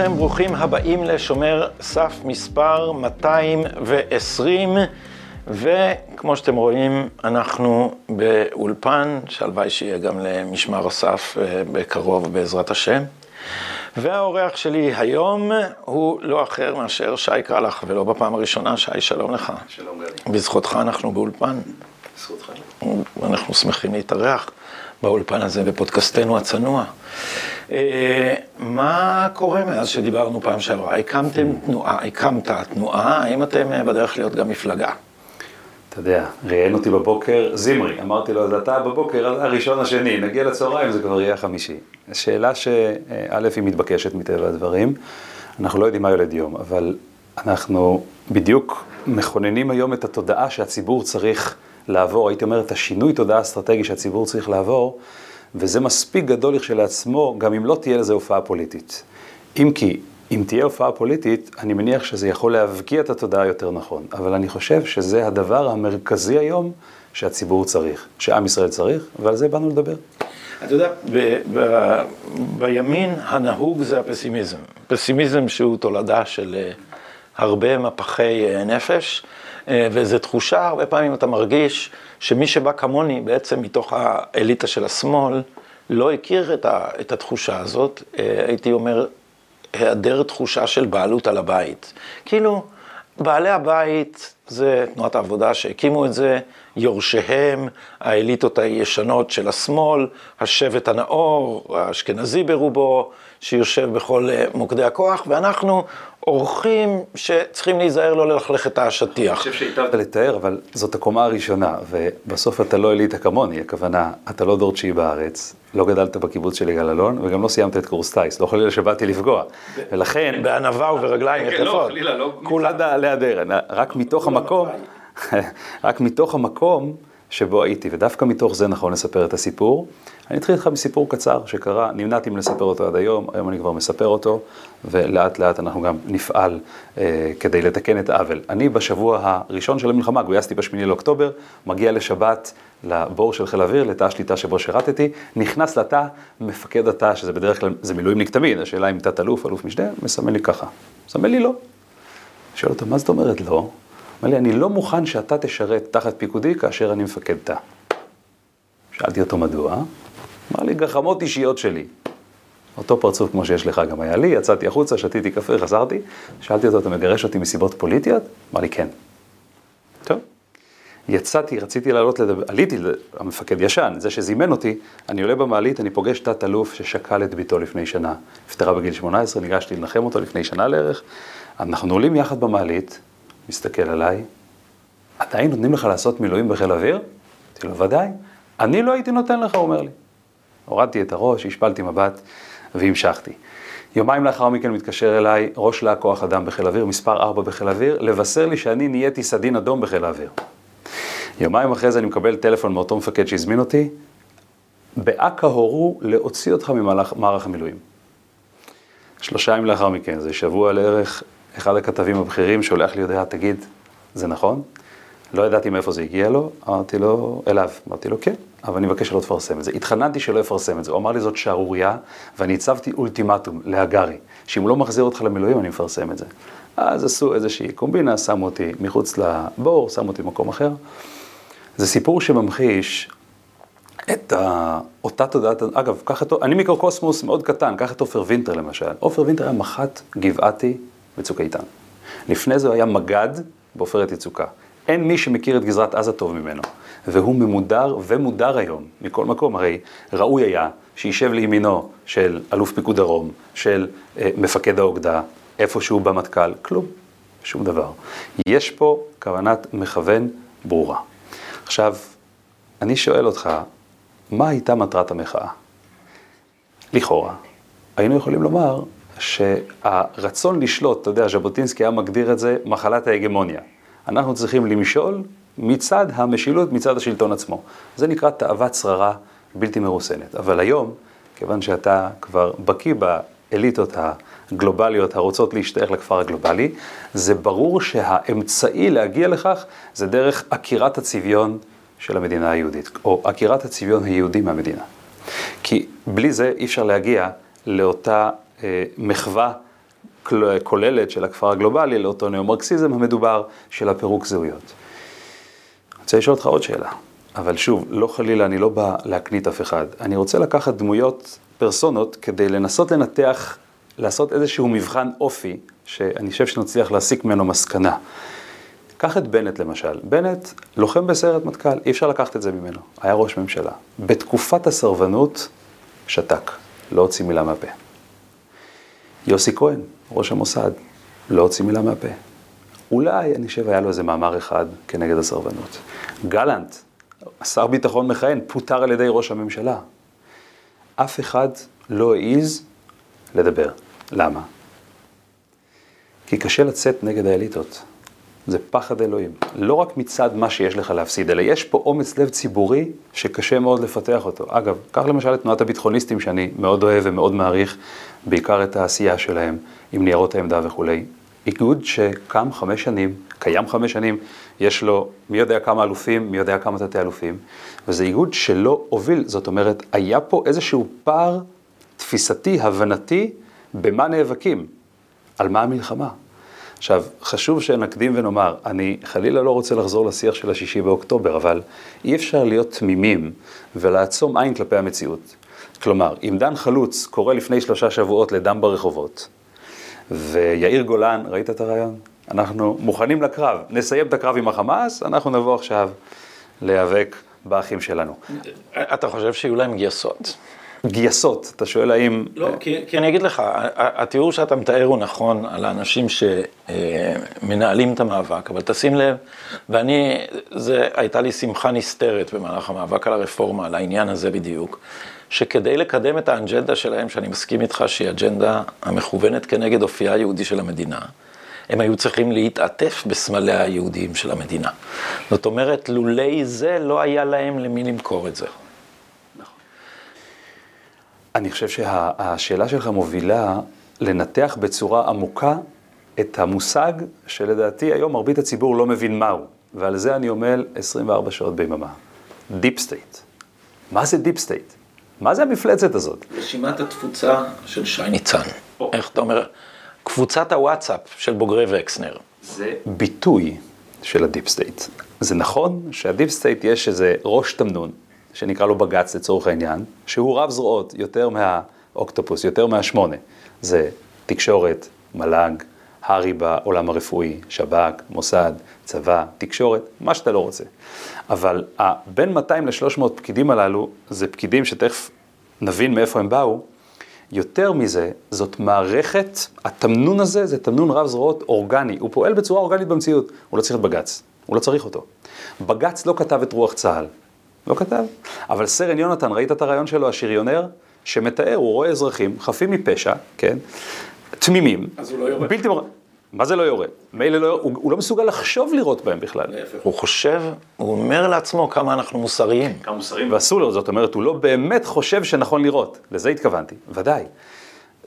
לכם, ברוכים הבאים לשומר סף מספר 220, וכמו שאתם רואים, אנחנו באולפן, שהלוואי שיהיה גם למשמר הסף אה, בקרוב בעזרת השם. והאורח שלי היום הוא לא אחר מאשר שי קרלח, ולא בפעם הראשונה, שי, שלום לך. שלום גדי. בזכותך אנחנו באולפן. בזכותך. אנחנו שמחים להתארח באולפן הזה, בפודקאסטנו הצנוע. אה, מה קורה מאז שדיברנו פעם שעברה? הקמתם תנועה, הקמת תנועה, האם אתם אה, בדרך להיות גם מפלגה? אתה יודע, ראיין אותי בבוקר זמרי, אמרתי לו, אז אתה בבוקר הראשון השני, נגיע לצהריים, זה כבר יהיה החמישי. שאלה שא' היא מתבקשת מטבע הדברים, אנחנו לא יודעים מה יולד יום, אבל אנחנו בדיוק מכוננים היום את התודעה שהציבור צריך לעבור, הייתי אומר את השינוי תודעה אסטרטגי שהציבור צריך לעבור, וזה מספיק גדול לכשלעצמו, גם אם לא תהיה לזה הופעה פוליטית. אם כי, אם תהיה הופעה פוליטית, אני מניח שזה יכול להבקיע את התודעה יותר נכון, אבל אני חושב שזה הדבר המרכזי היום שהציבור צריך, שעם ישראל צריך, ועל זה באנו לדבר. אתה יודע, ב- ב- בימין הנהוג זה הפסימיזם. פסימיזם שהוא תולדה של אה, הרבה מפחי אה, נפש, וזו תחושה, הרבה פעמים אתה מרגיש שמי שבא כמוני, בעצם מתוך האליטה של השמאל, לא הכיר את התחושה הזאת, אה, הייתי אומר, היעדר תחושה של בעלות על הבית. כאילו, בעלי הבית זה תנועת העבודה שהקימו את זה, יורשיהם, האליטות הישנות של השמאל, השבט הנאור, האשכנזי ברובו, שיושב בכל אה, מוקדי הכוח, ואנחנו אורחים שצריכים להיזהר לא ללכלך את אני השטיח. חושב שהיטבת לתאר, אבל זאת הקומה הראשונה, ובסוף אתה לא אליטה כמוני, הכוונה, אתה לא דור תשיעי בארץ, לא גדלת בקיבוץ של יגאל אלון, וגם לא סיימת את קורס טיס, לא חלילה שבאתי לפגוע, ולכן... בענווה וברגליים כן, לא, יחפות. חלילה, לא כולה- לידר, רק מתוך המקום, רק מתוך המקום שבו הייתי, ודווקא מתוך זה נכון לספר את הסיפור. אני אתחיל איתך מסיפור קצר שקרה, נמנעתי מלספר אותו עד היום, היום אני כבר מספר אותו, ולאט לאט אנחנו גם נפעל אה, כדי לתקן את העוול. אני בשבוע הראשון של המלחמה, גויסתי בשמיני לאוקטובר, מגיע לשבת לבור של חיל האוויר, לתא השליטה שבו שירתתי, נכנס לתא, מפקד התא, שזה בדרך כלל, זה מילואימניק תמיד, השאלה אם תת-אלוף, אלוף משנה, מסמן לי ככה. מסמן לי לא. שואל אותו, מה זאת אומרת לא? אומר לי, אני לא מוכן שאתה תשרת תחת פיקודי כאשר אני מפקד תא. שאלתי אותו מדוע, אמר לי, גחמות אישיות שלי. אותו פרצוף כמו שיש לך גם היה לי, יצאתי החוצה, שתיתי קפה, חזרתי, שאלתי אותו, אתה מגרש אותי מסיבות פוליטיות? אמר לי, כן. טוב. יצאתי, רציתי לעלות לדבר, עליתי, המפקד ישן, זה שזימן אותי, אני עולה במעלית, אני פוגש תת-אלוף ששכל את ביתו לפני שנה. נפטרה בגיל 18, ניגשתי לנחם אותו לפני שנה לערך. אנחנו עולים יחד במעלית, מסתכל עליי, עדיין נותנים לך לעשות מילואים בחיל האוויר? אמרתי לו, ודאי. אני לא הייתי נותן לך, הוא אומר לי. הורדתי את הראש, השפלתי מבט והמשכתי. יומיים לאחר מכן מתקשר אליי ראש להק כוח אדם בחיל האוויר, מספר 4 בחיל האוויר, לבשר לי שאני נהייתי סדין אדום בחיל האוויר. יומיים אחרי זה אני מקבל טלפון מאותו מפקד שהזמין אותי, באכ"א הורו להוציא אותך ממערך המילואים. שלושה ימים לאחר מכן, זה שבוע לערך, אחד הכתבים הבכירים שולח לי הודעה, תגיד, זה נכון? לא ידעתי מאיפה זה הגיע לו, אמרתי לו, אליו, אמרתי לו, כן, אבל אני מבקש שלא תפרסם את זה. התחננתי שלא יפרסם את זה, הוא אמר לי זאת שערורייה, ואני הצבתי אולטימטום להגרי, שאם הוא לא מחזיר אותך למילואים, אני מפרסם את זה. אז עשו איזושהי קומבינה, שמו אותי מחוץ לבור, שמו אותי במקום אחר. זה סיפור שממחיש את ה... אותה תודעת, אגב, קח את, אני מיקרוקוסמוס מאוד קטן, קח את עופר וינטר למשל. עופר וינטר היה מח"ט גבעתי בצוק איתן. לפני זה הוא היה מג"ד בעופרת יצוקה. אין מי שמכיר את גזרת עזה טוב ממנו. והוא ממודר ומודר היום, מכל מקום. הרי ראוי היה שישב לימינו של אלוף פיקוד דרום, של אה, מפקד האוגדה, איפשהו במטכ"ל, כלום, שום דבר. יש פה כוונת מכוון ברורה. עכשיו, אני שואל אותך, מה הייתה מטרת המחאה? לכאורה, היינו יכולים לומר שהרצון לשלוט, אתה יודע, ז'בוטינסקי היה מגדיר את זה מחלת ההגמוניה. אנחנו צריכים למשול מצד המשילות, מצד השלטון עצמו. זה נקרא תאוות שררה בלתי מרוסנת. אבל היום, כיוון שאתה כבר בקיא באליטות הגלובליות הרוצות להשתייך לכפר הגלובלי, זה ברור שהאמצעי להגיע לכך זה דרך עקירת הצביון של המדינה היהודית, או עקירת הצביון היהודי מהמדינה. כי בלי זה אי אפשר להגיע לאותה מחווה כוללת של הכפר הגלובלי לאותו ניאו-מרקסיזם המדובר של הפירוק זהויות. אני רוצה לשאול אותך עוד שאלה, אבל שוב, לא חלילה, אני לא בא להקנית אף אחד. אני רוצה לקחת דמויות, פרסונות, כדי לנסות לנתח, לעשות איזשהו מבחן אופי, שאני חושב שנצליח להסיק ממנו מסקנה. קח את בנט למשל. בנט, לוחם בסיירת מטכ"ל, אי אפשר לקחת את זה ממנו. היה ראש ממשלה. בתקופת הסרבנות, שתק, לא הוציא מילה מהפה. יוסי כהן, ראש המוסד, לא הוציא מילה מהפה. אולי, אני חושב, היה לו איזה מאמר אחד כנגד הסרבנות. גלנט, שר ביטחון מכהן, פוטר על ידי ראש הממשלה. אף אחד לא העז לדבר. למה? כי קשה לצאת נגד האליטות. זה פחד אלוהים. לא רק מצד מה שיש לך להפסיד, אלא יש פה אומץ לב ציבורי שקשה מאוד לפתח אותו. אגב, קח למשל את תנועת הביטחוניסטים שאני מאוד אוהב ומאוד מעריך, בעיקר את העשייה שלהם עם ניירות העמדה וכולי. איגוד שקם חמש שנים, קיים חמש שנים, יש לו מי יודע כמה אלופים, מי יודע כמה תתי אלופים, וזה איגוד שלא הוביל, זאת אומרת, היה פה איזשהו פער תפיסתי, הבנתי, במה נאבקים, על מה המלחמה. עכשיו, חשוב שנקדים ונאמר, אני חלילה לא רוצה לחזור לשיח של השישי באוקטובר, אבל אי אפשר להיות תמימים ולעצום עין כלפי המציאות. כלומר, אם דן חלוץ קורא לפני שלושה שבועות לדם ברחובות, ויאיר גולן, ראית את הרעיון? אנחנו מוכנים לקרב, נסיים את הקרב עם החמאס, אנחנו נבוא עכשיו להיאבק באחים שלנו. אתה חושב שיהיו להם גייסות? גייסות, אתה שואל האם... לא, כי, כי אני אגיד לך, התיאור שאתה מתאר הוא נכון על האנשים שמנהלים את המאבק, אבל תשים לב, ואני, זה הייתה לי שמחה נסתרת במהלך המאבק על הרפורמה, על העניין הזה בדיוק, שכדי לקדם את האג'נדה שלהם, שאני מסכים איתך שהיא אג'נדה המכוונת כנגד אופייה היהודי של המדינה, הם היו צריכים להתעטף בסמליה היהודיים של המדינה. זאת אומרת, לולי זה לא היה להם למי למכור את זה. אני חושב שהשאלה שלך מובילה לנתח בצורה עמוקה את המושג שלדעתי היום מרבית הציבור לא מבין מהו, ועל זה אני עמל 24 שעות ביממה. deep state. מה זה deep state? מה זה המפלצת הזאת? רשימת התפוצה של שי ניצן. איך אתה אומר? קבוצת הוואטסאפ של בוגרי וקסנר. זה ביטוי של ה deep state. זה נכון שה deep state יש איזה ראש תמנון, שנקרא לו בג"ץ לצורך העניין, שהוא רב זרועות יותר מהאוקטופוס, יותר מהשמונה. זה תקשורת, מל"ג, הר"י בעולם הרפואי, שב"כ, מוסד, צבא, תקשורת, מה שאתה לא רוצה. אבל בין 200 ל-300 פקידים הללו, זה פקידים שתכף נבין מאיפה הם באו. יותר מזה, זאת מערכת, התמנון הזה זה תמנון רב זרועות אורגני, הוא פועל בצורה אורגנית במציאות, הוא לא צריך את בג"ץ, הוא לא צריך אותו. בג"ץ לא כתב את רוח צה"ל, לא כתב. אבל סרן יונתן, ראית את הרעיון שלו, השריונר? שמתאר, הוא רואה אזרחים חפים מפשע, כן? תמימים. אז הוא לא יורד. בלתי מור... מה זה לא יורד? מילא לא יורד, הוא, הוא לא מסוגל לחשוב לירות בהם בכלל. הוא חושב, הוא אומר לעצמו כמה אנחנו מוסריים. כמה מוסריים ואסור לו, זאת אומרת, הוא לא באמת חושב שנכון לירות. לזה התכוונתי, ודאי.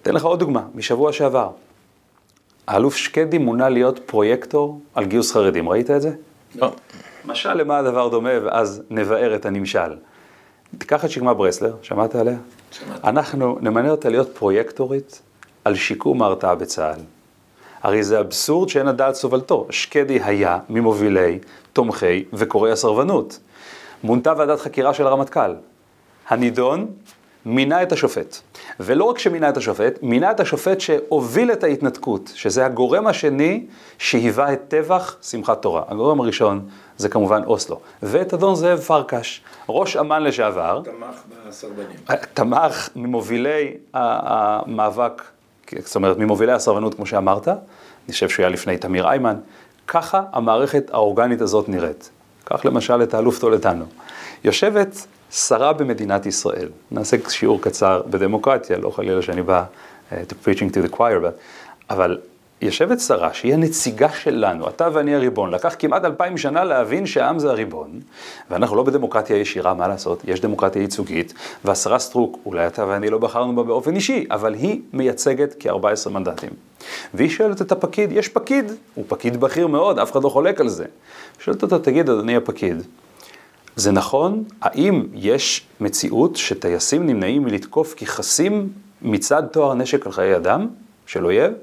אתן לך עוד דוגמה, משבוע שעבר. האלוף שקדי מונה להיות פרויקטור על גיוס חרדים, ראית את זה? לא. משל למה הדבר דומה, ואז נבער את הנמשל. תיקח את שקמה ברסלר, שמעת עליה? שמעתי. אנחנו נמנה אותה להיות פרויקטורית על שיקום ההרתעה בצה"ל. הרי זה אבסורד שאין הדעת סובלתו. שקדי היה ממובילי, תומכי וקוראי הסרבנות. מונתה ועדת חקירה של הרמטכ"ל. הנידון מינה את השופט. ולא רק שמינה את השופט, מינה את השופט שהוביל את ההתנתקות, שזה הגורם השני שהיווה את טבח שמחת תורה. הגורם הראשון זה כמובן אוסלו. ואת אדון זאב פרקש, ראש אמ"ן לשעבר. תמך בסרבנים. תמך ממובילי המאבק, זאת אומרת ממובילי הסרבנות כמו שאמרת, אני חושב שהוא היה לפני תמיר איימן, ככה המערכת האורגנית הזאת נראית. קח למשל את האלוף טולטנו. יושבת שרה במדינת ישראל. נעשה שיעור קצר בדמוקרטיה, לא חלילה שאני בא uh, to preaching to the choir, but, אבל יושבת שרה שהיא הנציגה שלנו, אתה ואני הריבון, לקח כמעט אלפיים שנה להבין שהעם זה הריבון, ואנחנו לא בדמוקרטיה ישירה, מה לעשות? יש דמוקרטיה ייצוגית, והשרה סטרוק, אולי אתה ואני לא בחרנו בה באופן אישי, אבל היא מייצגת כ-14 מנדטים. והיא שואלת את הפקיד, יש פקיד, הוא פקיד בכיר מאוד, אף אחד לא חולק על זה. שואלת אותו, תגיד, אדוני הפקיד, זה נכון? האם יש מציאות שטייסים נמנעים מלתקוף כי חסים מצד טוהר נשק על חיי אדם של אויב?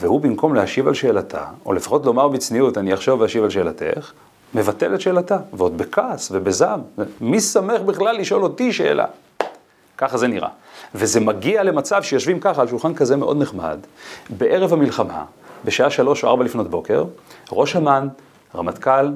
והוא במקום להשיב על שאלתה, או לפחות לומר בצניעות, אני אחשוב ואשיב על שאלתך, מבטל את שאלתה, ועוד בכעס ובזעם. מי שמח בכלל לשאול אותי שאלה? ככה זה נראה. וזה מגיע למצב שיושבים ככה על שולחן כזה מאוד נחמד, בערב המלחמה, בשעה שלוש או ארבע לפנות בוקר, ראש אמ"ן, רמטכ"ל,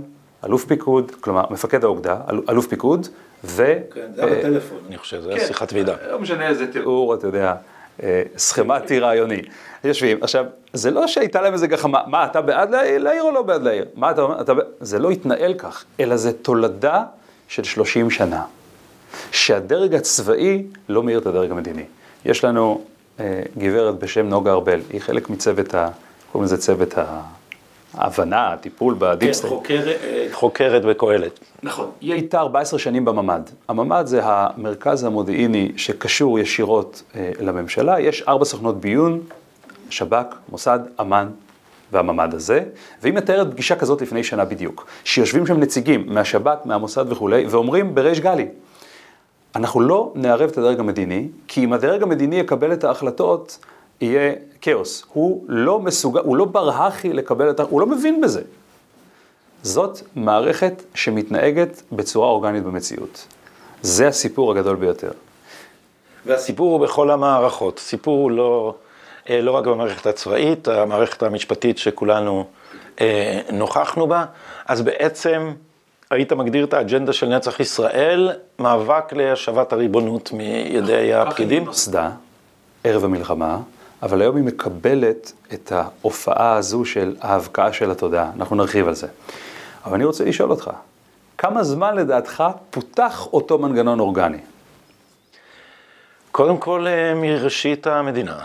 אלוף פיקוד, כלומר מפקד האוגדה, אלוף פיקוד, ו... כן, זה היה בטלפון, אני חושב, זה היה שיחת ועידה. לא משנה איזה תיאור, אתה יודע, אה, סכמטי רעיוני. יושבים, עכשיו, זה לא שהייתה להם איזה גחמה, מה, אתה בעד להעיר או לא בעד להעיר? מה אתה אומר? זה לא התנהל כך, אלא זה תולדה של 30 שנה. שהדרג הצבאי לא מאיר את הדרג המדיני. יש לנו אה, גברת בשם נוגה ארבל, היא חלק מצוות, ה, קוראים לזה צוות ההבנה, הטיפול בדיפסטייט. כן, חוקרת, אה, חוקרת וקהלת. נכון. היא הייתה 14 שנים בממ"ד. הממ"ד זה המרכז המודיעיני שקשור ישירות אה, לממשלה. יש ארבע סוכנות ביון, שב"כ, מוסד, אמ"ן והממ"ד הזה, והיא מתארת פגישה כזאת לפני שנה בדיוק, שיושבים שם נציגים מהשב"כ, מהמוסד וכולי, ואומרים בריש גלי, אנחנו לא נערב את הדרג המדיני, כי אם הדרג המדיני יקבל את ההחלטות, יהיה כאוס. הוא לא מסוגל, הוא לא ברהכי לקבל את ה... הוא לא מבין בזה. זאת מערכת שמתנהגת בצורה אורגנית במציאות. זה הסיפור הגדול ביותר. והסיפור הוא בכל המערכות. סיפור הוא לא, אה, לא רק במערכת הצבאית, המערכת המשפטית שכולנו אה, נוכחנו בה, אז בעצם היית מגדיר את האג'נדה של נצח ישראל, מאבק להשבת הריבונות מידי הפקידים? היא נוסדה ערב המלחמה, אבל היום היא מקבלת את ההופעה הזו של ההבקעה של התודעה. אנחנו נרחיב על זה. אבל אני רוצה לשאול אותך, כמה זמן לדעתך פותח אותו מנגנון אורגני? קודם כל אה, מראשית המדינה.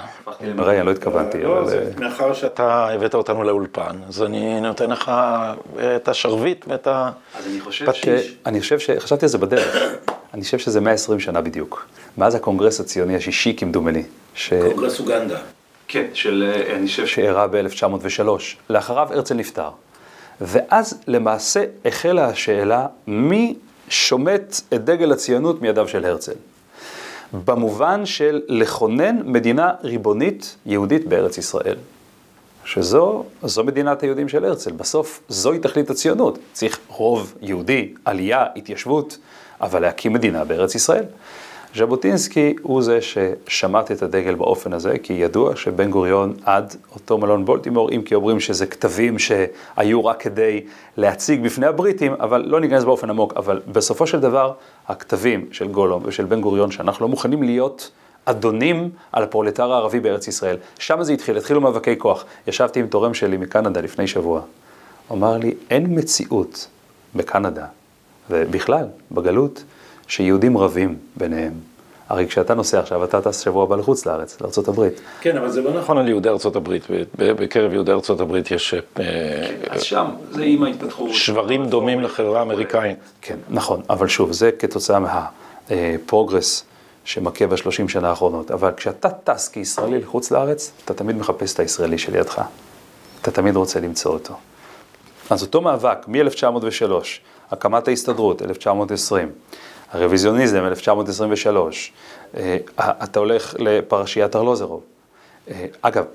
הרי אני לא התכוונתי, לא, אבל... אה, מאחר שאתה הבאת אותנו לאולפן, אז אני נותן לך אה, את השרביט ואת הפטיש. אני חושב ש... חשבתי על זה בדרך. אני חושב שזה 120 שנה בדיוק. מאז הקונגרס הציוני השישי כמדומני. קונגרס אוגנדה. כן, של... אני חושב שאירע ב-1903. לאחריו הרצל נפטר. ואז למעשה החלה השאלה מי שומט את דגל הציונות מידיו של הרצל. במובן של לכונן מדינה ריבונית יהודית בארץ ישראל. שזו זו מדינת היהודים של הרצל. בסוף זוהי תכלית הציונות. צריך רוב יהודי, עלייה, התיישבות, אבל להקים מדינה בארץ ישראל. ז'בוטינסקי הוא זה ששמט את הדגל באופן הזה, כי ידוע שבן גוריון עד אותו מלון בולטימור, אם כי אומרים שזה כתבים שהיו רק כדי להציג בפני הבריטים, אבל לא ניכנס באופן עמוק, אבל בסופו של דבר, הכתבים של גולום ושל בן גוריון, שאנחנו לא מוכנים להיות אדונים על הפרולטר הערבי בארץ ישראל, שם זה התחיל, התחילו מאבקי כוח. ישבתי עם תורם שלי מקנדה לפני שבוע, אמר לי, אין מציאות בקנדה, ובכלל, בגלות, שיהודים רבים ביניהם. הרי כשאתה נוסע עכשיו, אתה טס שבוע הבא לחוץ לארץ, לארה"ב. כן, אבל זה לא נכון על יהודי ארה"ב. בקרב יהודי ארה"ב יש... אה, אז שם, זה עם ההתפתחות. שברים דומים לחברה האמריקאית. כן, נכון, אבל שוב, זה כתוצאה מהפרוגרס שמכה בשלושים שנה האחרונות. אבל כשאתה טס כישראלי לחוץ לארץ, אתה תמיד מחפש את הישראלי שלידך. אתה תמיד רוצה למצוא אותו. אז אותו מאבק, מ-1903, הקמת ההסתדרות, 1920, הרוויזיוניזם, 1923, אה, אתה הולך לפרשיית ארלוזרוב. אה, אגב,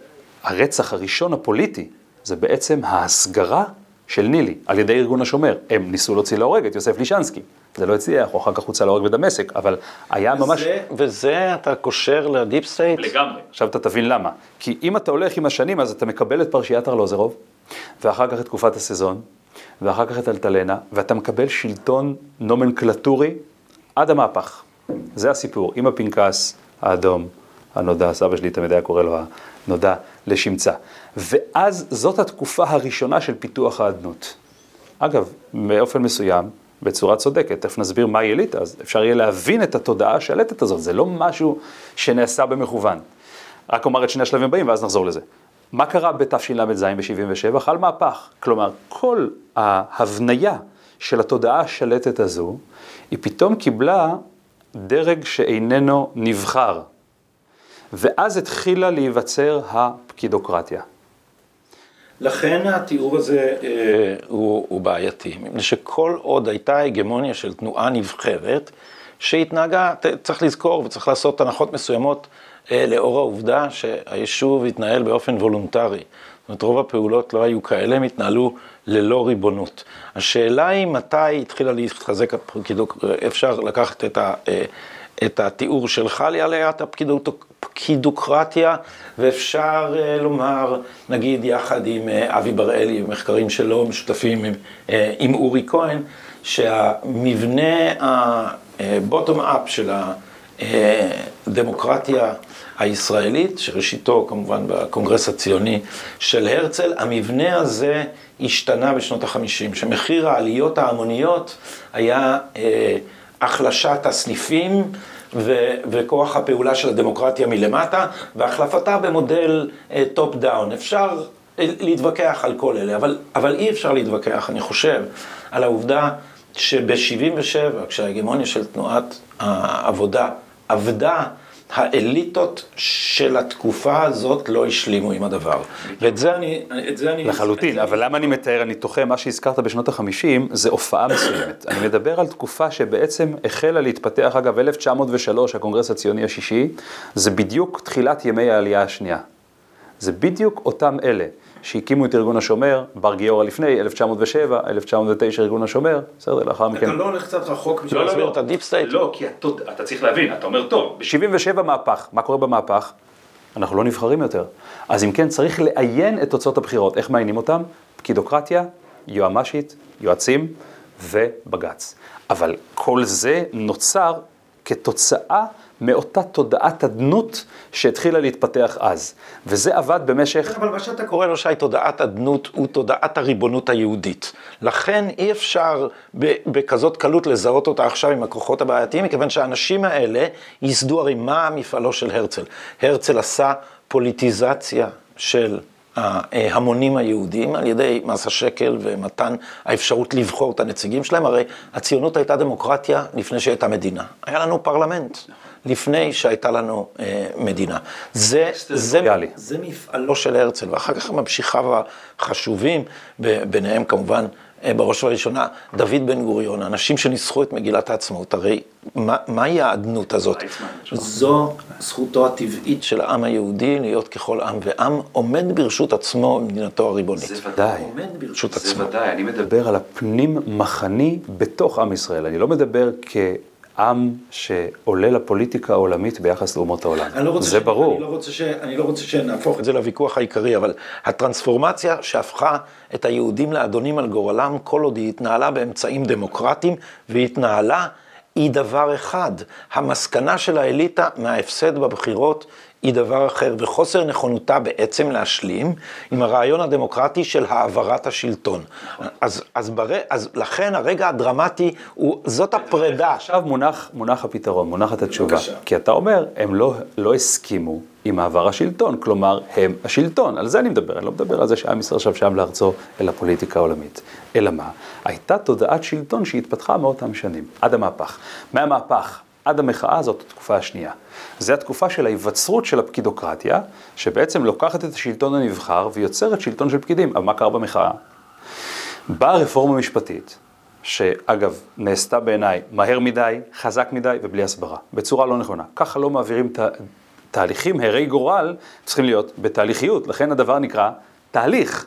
הרצח הראשון הפוליטי זה בעצם ההסגרה של נילי על ידי ארגון השומר. הם ניסו להוציא להורג את יוסף לישנסקי. זה לא הצליח, הוא אחר כך הוצא להורג בדמשק, אבל היה וזה, ממש... וזה אתה קושר ל deep state? לגמרי. עכשיו אתה תבין למה. כי אם אתה הולך עם השנים, אז אתה מקבל את פרשיית ארלוזרוב, ואחר כך את תקופת הסזון, ואחר כך את אלטלנה, ואתה מקבל שלטון נומנקלטורי עד המהפך. זה הסיפור, עם הפנקס האדום הנודע, סבא שלי תמיד היה קורא לו הנודע לשמצה. ואז זאת התקופה הראשונה של פיתוח האדנות. אגב, באופן מסוים, בצורה צודקת, תכף נסביר מה היא אליטה, אז אפשר יהיה להבין את התודעה השלטת הזאת, זה לא משהו שנעשה במכוון. רק אומר את שני השלבים הבאים ואז נחזור לזה. מה קרה בתשל"ז ב-77? חל מהפך. כלומר, כל ההבניה של התודעה השלטת הזו, היא פתאום קיבלה דרג שאיננו נבחר. ואז התחילה להיווצר הפקידוקרטיה. לכן התיאור הזה אה, הוא, הוא בעייתי, מפני שכל עוד הייתה הגמוניה של תנועה נבחרת, שהתנהגה, צריך לזכור וצריך לעשות הנחות מסוימות אה, לאור העובדה שהיישוב התנהל באופן וולונטרי. אומרת, רוב הפעולות לא היו כאלה, הם התנהלו ללא ריבונות. השאלה היא מתי התחילה להתחזק הפקידות, אפשר לקחת את, ה, אה, את התיאור שלך לעליית הפקידוקרטיה, ואפשר לומר, נגיד יחד עם אבי בראלי, מחקרים שלו משותפים עם, עם אורי כהן, שהמבנה up של הדמוקרטיה הישראלית, שראשיתו כמובן בקונגרס הציוני של הרצל, המבנה הזה השתנה בשנות החמישים, שמחיר העליות ההמוניות היה אה, החלשת הסניפים ו- וכוח הפעולה של הדמוקרטיה מלמטה, והחלפתה במודל top אה, down. אפשר להתווכח על כל אלה, אבל, אבל אי אפשר להתווכח, אני חושב, על העובדה שב-77, כשההגמוניה של תנועת העבודה עבדה, האליטות של התקופה הזאת לא השלימו עם הדבר. ואת זה אני... את זה אני לחלוטין, אבל למה אני מתאר, אני תוחה, מה שהזכרת בשנות ה-50 זה הופעה מסוימת. אני מדבר על תקופה שבעצם החלה להתפתח, אגב, 1903, הקונגרס הציוני השישי, זה בדיוק תחילת ימי העלייה השנייה. זה בדיוק אותם אלה. שהקימו את ארגון השומר, בר גיורא לפני, 1907, 1909 ארגון השומר, בסדר, לאחר מכן. אתה לא הולך קצת רחוק בשביל לא, להסביר את ה deep state? לא, כי אתה צריך להבין, אתה אומר, טוב, ב-77 מהפך, מה קורה במהפך? אנחנו לא נבחרים יותר. אז אם כן, צריך לאיין את תוצאות הבחירות. איך מאיינים אותם? פקידוקרטיה, יועמ"שית, יועצים ובג"ץ. אבל כל זה נוצר כתוצאה מאותה תודעת אדנות שהתחילה להתפתח אז. וזה עבד במשך... אבל מה שאתה קורא לו, שי, תודעת אדנות, הוא תודעת הריבונות היהודית. לכן אי אפשר בכזאת קלות לזהות אותה עכשיו עם הכוחות הבעייתיים, מכיוון שהאנשים האלה ייסדו הרי מה מפעלו של הרצל. הרצל עשה פוליטיזציה של ההמונים היהודים על ידי מס השקל ומתן האפשרות לבחור את הנציגים שלהם. הרי הציונות הייתה דמוקרטיה לפני שהייתה מדינה. היה לנו פרלמנט. לפני שהייתה לנו אה, מדינה. זה, זה, זה מפעלו של הרצל, ואחר כך ממשיכיו החשובים, ביניהם כמובן, אה, בראש ובראשונה, דוד בן גוריון, אנשים שניסחו את מגילת העצמאות, הרי מה, מהי האדנות הזאת? זו זכותו הטבעית של העם היהודי להיות ככל עם ועם, עומד ברשות עצמו במדינתו הריבונית. זה ודאי. עומד ברשות זה עצמו. זה ודאי, אני מדבר על הפנים מחני בתוך עם ישראל, אני לא מדבר כ... עם שעולה לפוליטיקה העולמית ביחס לאומות העולם. לא זה ש... ברור. אני לא, רוצה ש... אני לא רוצה שנהפוך את זה לוויכוח העיקרי, אבל הטרנספורמציה שהפכה את היהודים לאדונים על גורלם, כל עוד היא התנהלה באמצעים דמוקרטיים, והיא התנהלה, היא דבר אחד. המסקנה של האליטה מההפסד בבחירות היא דבר אחר, וחוסר נכונותה בעצם להשלים עם הרעיון הדמוקרטי של העברת השלטון. אז, אז, בר... אז לכן הרגע הדרמטי הוא, זאת הפרידה. עכשיו מונח, מונח הפתרון, מונחת התשובה. בבקשה. כי אתה אומר, הם לא, לא הסכימו עם מעבר השלטון, כלומר, הם השלטון. על זה אני מדבר, אני לא מדבר על זה שעם ישראל עכשיו שם לארצו אל הפוליטיקה העולמית. אלא מה? הייתה תודעת שלטון שהתפתחה מאותם שנים, עד המהפך. מהמהפך עד המחאה זאת התקופה השנייה. זו התקופה של ההיווצרות של הפקידוקרטיה, שבעצם לוקחת את השלטון הנבחר ויוצרת שלטון של פקידים. אבל מה קרה במחאה? באה רפורמה משפטית, שאגב, נעשתה בעיניי מהר מדי, חזק מדי ובלי הסברה, בצורה לא נכונה. ככה לא מעבירים ת... תהליכים, הרי גורל, צריכים להיות בתהליכיות, לכן הדבר נקרא תהליך.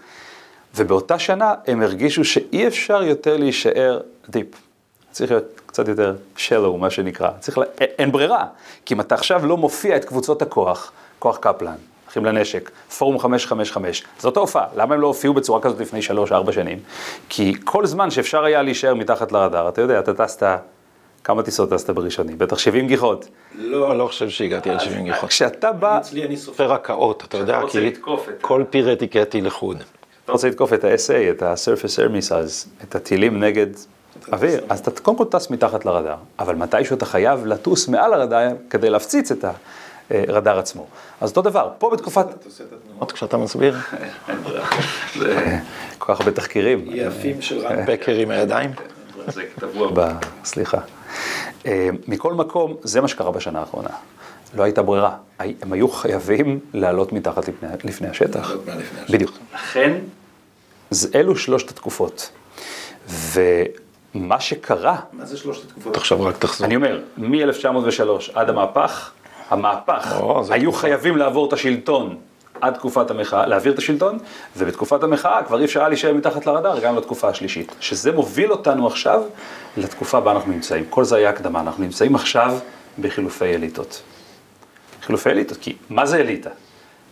ובאותה שנה הם הרגישו שאי אפשר יותר להישאר דיפ. צריך להיות קצת יותר shallow, מה שנקרא. צריך, לה... אין ברירה. כי אם אתה עכשיו לא מופיע את קבוצות הכוח, כוח קפלן, אחים לנשק, פורום 555, זאת ההופעה. למה הם לא הופיעו בצורה כזאת לפני 3-4 שנים? כי כל זמן שאפשר היה להישאר מתחת לרדאר, אתה יודע, אתה טסת, כמה טיסות טסת בראשוני? בטח 70 גיחות. לא, אני לא חושב שהגעתי על 70 גיחות. כשאתה בא... אצלי אני סופר הקאות, אתה יודע, כי כל פיר אטיקטי לחוד. אתה רוצה לתקוף את ה-SA, את ה-Surface Air Missiles, את הטילים נגד אוויר, אז אתה קודם כל טס מתחת לרדאר, אבל מתישהו אתה חייב לטוס מעל הרדאר כדי להפציץ את הרדאר עצמו. אז אותו דבר, פה בתקופת... אתה עושה את התנועות כשאתה מסביר? כל כך הרבה תחקירים. יפים של רן פקר עם הידיים. זה טבוע ב... סליחה. אה, מכל מקום, זה מה שקרה בשנה האחרונה. לא הייתה ברירה. הם היו חייבים לעלות מתחת לפני, לפני השטח. בדיוק. לכן, זה אלו שלושת התקופות. ומה שקרה, מה זה שלושת התקופות? עכשיו רק תחזור. אני אומר, מ-1903 עד המהפך, המהפך, או, היו תקופה. חייבים לעבור את השלטון עד תקופת המחאה, להעביר את השלטון, ובתקופת המחאה כבר אי אפשר היה להישאר מתחת לרדאר גם לתקופה השלישית. שזה מוביל אותנו עכשיו לתקופה בה אנחנו נמצאים. כל זה היה הקדמה, אנחנו נמצאים עכשיו בחילופי אליטות. חילופי אליטות, כי מה זה אליטה?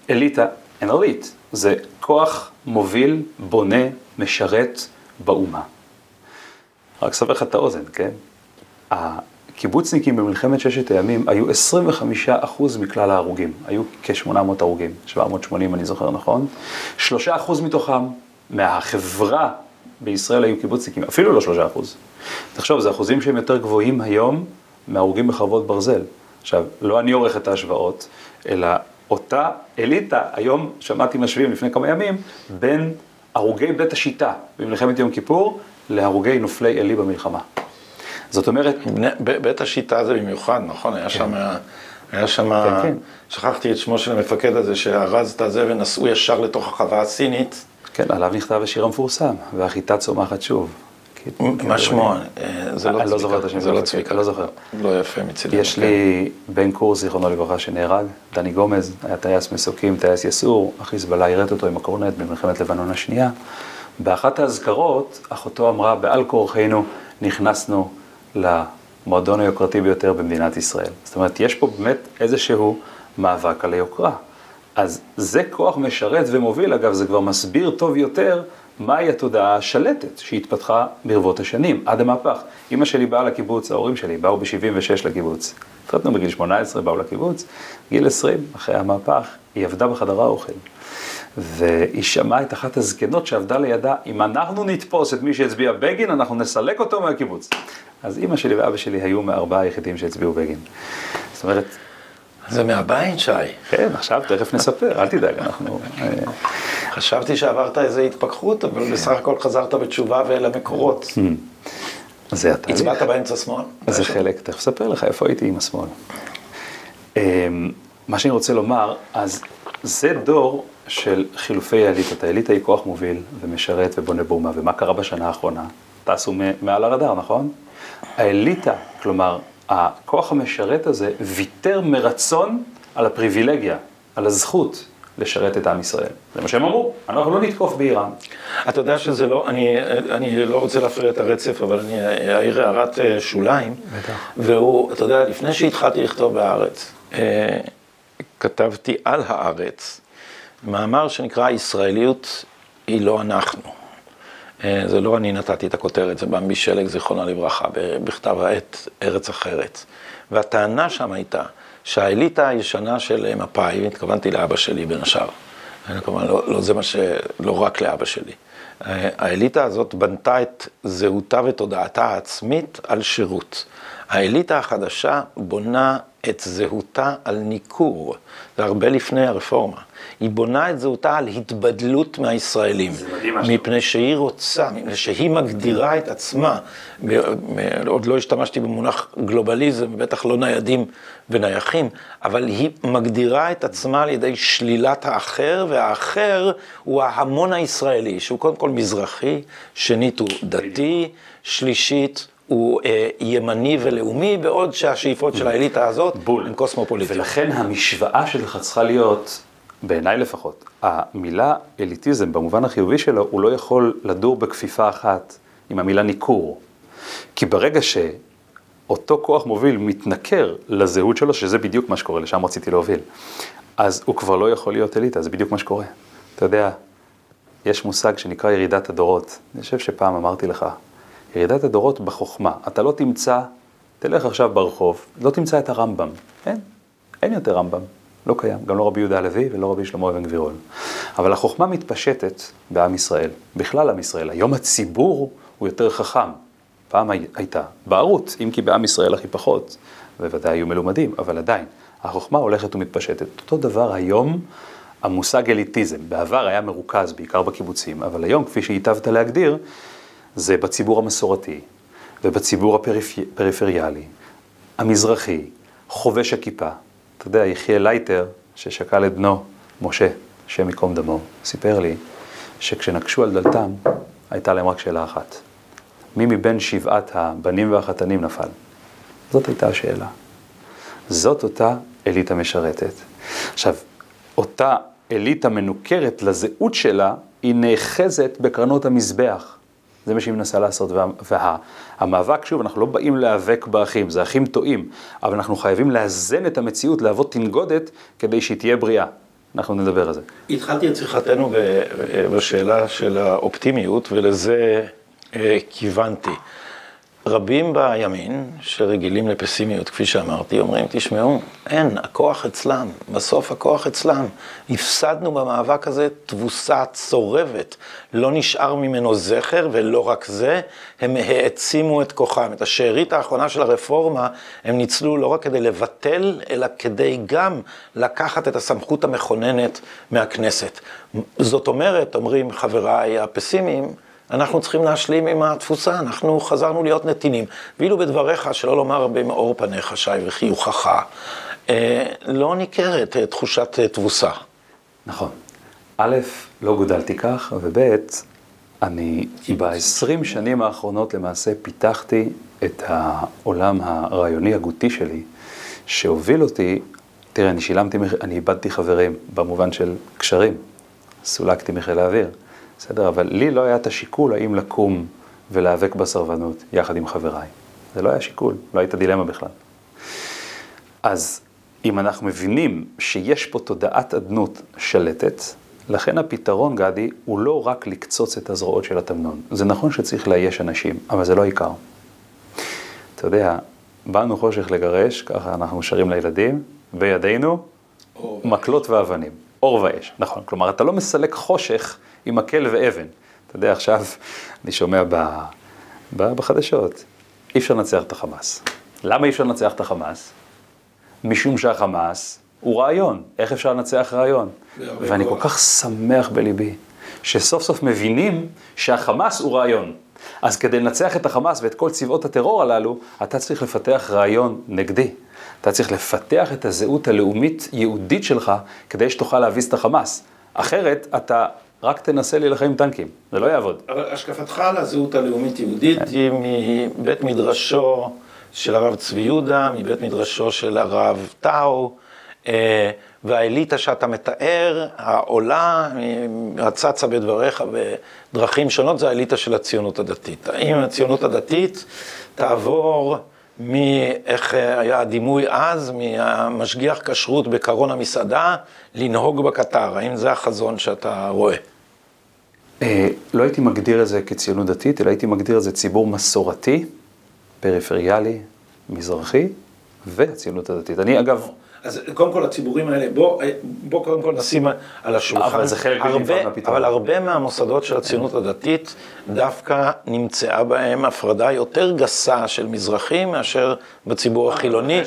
אליטה, אין אליט, זה כוח מוביל, בונה, משרת באומה. רק אסבר לך את האוזן, כן? הקיבוצניקים במלחמת ששת הימים היו 25% מכלל ההרוגים, היו כ-800 הרוגים, 780 אני זוכר נכון, 3% מתוכם מהחברה בישראל היו קיבוצניקים, אפילו לא 3%. תחשוב, זה אחוזים שהם יותר גבוהים היום מהרוגים בחרבות ברזל. עכשיו, לא אני עורך את ההשוואות, אלא אותה אליטה, היום שמעתי משווים לפני כמה ימים, בין הרוגי בית השיטה במלחמת יום כיפור להרוגי נופלי עלי במלחמה. זאת אומרת, בית השיטה זה במיוחד, נכון? היה שם, היה שם, כן, כן. שכחתי את שמו של המפקד הזה, שארז את הזה ונסעו ישר לתוך החווה הסינית. כן, עליו נכתב השיר המפורסם, והחיטה צומחת שוב. מה שמו? אה, זה לא צביקה, זוכר את השם זה לא צביקה. לא זוכר. לא יפה מצידי. יש כן. לי בן קורס, זיכרונו לברכה, שנהרג, דני גומז, היה טייס מסוקים, טייס יסעור, החיזבאללה יירט אותו עם הקורנט במלחמת לבנון השנייה. באחת האזכרות, אחותו אמרה, בעל כורחנו נכנסנו למועדון היוקרתי ביותר במדינת ישראל. זאת אומרת, יש פה באמת איזשהו מאבק על היוקרה. אז זה כוח משרת ומוביל, אגב, זה כבר מסביר טוב יותר מהי התודעה השלטת שהתפתחה ברבות השנים, עד המהפך. אימא שלי באה לקיבוץ, ההורים שלי באו ב-76 לקיבוץ. התחתנו בגיל 18, באו לקיבוץ, גיל 20, אחרי המהפך, היא עבדה בחדר האוכל. והיא שמעה את אחת הזקנות שעבדה לידה, אם אנחנו נתפוס את מי שהצביע בגין, אנחנו נסלק אותו מהקיבוץ. אז אימא שלי ואבא שלי היו מארבעה היחידים שהצביעו בגין. זאת אומרת, זה מהבית, שי. כן, עכשיו תכף נספר, אל תדאג, אנחנו... אה, חשבתי שעברת איזו התפכחות, אבל בסך הכל חזרת בתשובה ואל המקורות. זה התהליך. הצבעת באמצע שמאל. זה חלק, תכף אספר לך איפה הייתי עם השמאל. אמ, מה שאני רוצה לומר, אז זה דור של חילופי האליטות. האליטה היא כוח מוביל ומשרת ובונה באומה, ומה קרה בשנה האחרונה? טסו מעל הרדאר, נכון? האליטה, כלומר, הכוח המשרת הזה ויתר מרצון על הפריבילגיה, על הזכות לשרת את עם ישראל. זה מה שהם אמרו, אנחנו לא נתקוף באיראן. אתה יודע שזה לא, אני, אני לא רוצה להפריע את הרצף, אבל אני אעיר הערת אה, שוליים. בטח. והוא, אתה יודע, לפני שהתחלתי לכתוב בהארץ, אה, כתבתי על הארץ מאמר שנקרא ישראליות היא לא אנחנו. אה, זה לא אני נתתי את הכותרת, זה במבי שלג, זיכרונה לברכה, בכתב העת ארץ אחרת. והטענה שם הייתה שהאליטה הישנה של מפא"י, התכוונתי לאבא שלי בין השאר, אני כמובן לא, לא זה מה ש... לא רק לאבא שלי. אה, האליטה הזאת בנתה את זהותה ותודעתה העצמית על שירות. האליטה החדשה בונה את זהותה על ניכור, זה הרבה לפני הרפורמה. היא בונה את זהותה על התבדלות מהישראלים. מפני שהיא רוצה, מפני שהיא מגדירה את עצמה, עוד לא השתמשתי במונח גלובליזם, בטח לא ניידים ונייחים, אבל היא מגדירה את עצמה על ידי שלילת האחר, והאחר הוא ההמון הישראלי, שהוא קודם כל מזרחי, שנית הוא דתי, שלישית הוא אה, ימני ולאומי, בעוד שהשאיפות של האליטה הזאת בול. הן קוסמופוליטיות. ולכן המשוואה שלך צריכה להיות, בעיניי לפחות, המילה אליטיזם במובן החיובי שלו, הוא לא יכול לדור בכפיפה אחת עם המילה ניכור. כי ברגע שאותו כוח מוביל מתנכר לזהות שלו, שזה בדיוק מה שקורה, לשם רציתי להוביל, אז הוא כבר לא יכול להיות אליטה, זה בדיוק מה שקורה. אתה יודע, יש מושג שנקרא ירידת הדורות. אני חושב שפעם אמרתי לך, ירידת הדורות בחוכמה. אתה לא תמצא, תלך עכשיו ברחוב, לא תמצא את הרמב"ם. אין, אין יותר רמב"ם. לא קיים, גם לא רבי יהודה הלוי ולא רבי שלמה אבן גבירול. אבל החוכמה מתפשטת בעם ישראל, בכלל עם ישראל. היום הציבור הוא יותר חכם. פעם הי- הייתה בערות, אם כי בעם ישראל הכי פחות, בוודאי היו מלומדים, אבל עדיין, החוכמה הולכת ומתפשטת. אותו דבר היום, המושג אליטיזם, בעבר היה מרוכז בעיקר בקיבוצים, אבל היום, כפי שהיטבת להגדיר, זה בציבור המסורתי ובציבור הפריפריאלי, המזרחי, חובש הכיפה. אתה יודע, יחיאל לייטר, ששכל את בנו, משה, השם ייקום דמו, סיפר לי שכשנקשו על דלתם, הייתה להם רק שאלה אחת. מי מבין שבעת הבנים והחתנים נפל? זאת הייתה השאלה. זאת אותה אליטה משרתת. עכשיו, אותה אליטה מנוכרת לזהות שלה, היא נאחזת בקרנות המזבח. זה מה שהיא מנסה לעשות, והמאבק, וה, שוב, אנחנו לא באים להיאבק באחים, זה אחים טועים, אבל אנחנו חייבים לאזן את המציאות, להוות תנגודת, כדי שהיא תהיה בריאה. אנחנו נדבר על זה. התחלתי את שיחתנו בשאלה של האופטימיות, ולזה אה, כיוונתי. רבים בימין, שרגילים לפסימיות, כפי שאמרתי, אומרים, תשמעו, אין, הכוח אצלם, בסוף הכוח אצלם. הפסדנו במאבק הזה תבוסה צורבת, לא נשאר ממנו זכר, ולא רק זה, הם העצימו את כוחם. את השארית האחרונה של הרפורמה, הם ניצלו לא רק כדי לבטל, אלא כדי גם לקחת את הסמכות המכוננת מהכנסת. זאת אומרת, אומרים חבריי הפסימיים, אנחנו צריכים להשלים עם התפוסה, אנחנו חזרנו להיות נתינים. ואילו בדבריך, שלא לומר במאור פניך, שי, וחיוכך, אה, לא ניכרת אה, תחושת אה, תבוסה. נכון. א', לא גודלתי כך, וב', אני ב-20 שנים האחרונות למעשה פיתחתי את העולם הרעיוני הגותי שלי, שהוביל אותי, תראה, אני שילמתי, אני איבדתי חברים במובן של קשרים, סולקתי מחיל האוויר. בסדר? אבל לי לא היה את השיקול האם לקום ולהיאבק בסרבנות יחד עם חבריי. זה לא היה שיקול, לא הייתה דילמה בכלל. אז אם אנחנו מבינים שיש פה תודעת אדנות שלטת, לכן הפתרון, גדי, הוא לא רק לקצוץ את הזרועות של התמנון. זה נכון שצריך לאייש אנשים, אבל זה לא עיקר. אתה יודע, באנו חושך לגרש, ככה אנחנו שרים לילדים, בידינו מקלות ואבנים. אור ואש, נכון. כלומר, אתה לא מסלק חושך עם מקל ואבן. אתה יודע, עכשיו אני שומע ב, ב, בחדשות, אי אפשר לנצח את החמאס. למה אי אפשר לנצח את החמאס? משום שהחמאס הוא רעיון. איך אפשר לנצח רעיון? ואני כל כך שמח בליבי, שסוף סוף מבינים שהחמאס הוא רעיון. אז כדי לנצח את החמאס ואת כל צבאות הטרור הללו, אתה צריך לפתח רעיון נגדי. אתה צריך לפתח את הזהות הלאומית-יהודית שלך כדי שתוכל להביס את החמאס. אחרת אתה רק תנסה להילחם עם טנקים, זה לא יעבוד. אבל השקפתך על הזהות הלאומית-יהודית. היא מבית מדרשו של הרב צבי יהודה, מבית מדרשו של הרב טאו, אה, והאליטה שאתה מתאר, העולה, הצצה בדבריך בדרכים שונות, זה האליטה של הציונות הדתית. האם הציונות הדתית תעבור מאיך היה הדימוי אז, מהמשגיח כשרות בקרון המסעדה, לנהוג בקטר, האם זה החזון שאתה רואה? אה, לא הייתי מגדיר את זה כציונות דתית, אלא הייתי מגדיר את זה ציבור מסורתי, פריפריאלי, מזרחי, והציונות הדתית. אני אגב... אז קודם כל הציבורים האלה, בוא, בוא קודם כל נשים על השולחן. אבל זה חלק מהפתרון. אבל הרבה מהמוסדות של הציונות הדתית, דווקא נמצאה בהם הפרדה יותר גסה של מזרחים מאשר בציבור החילוני.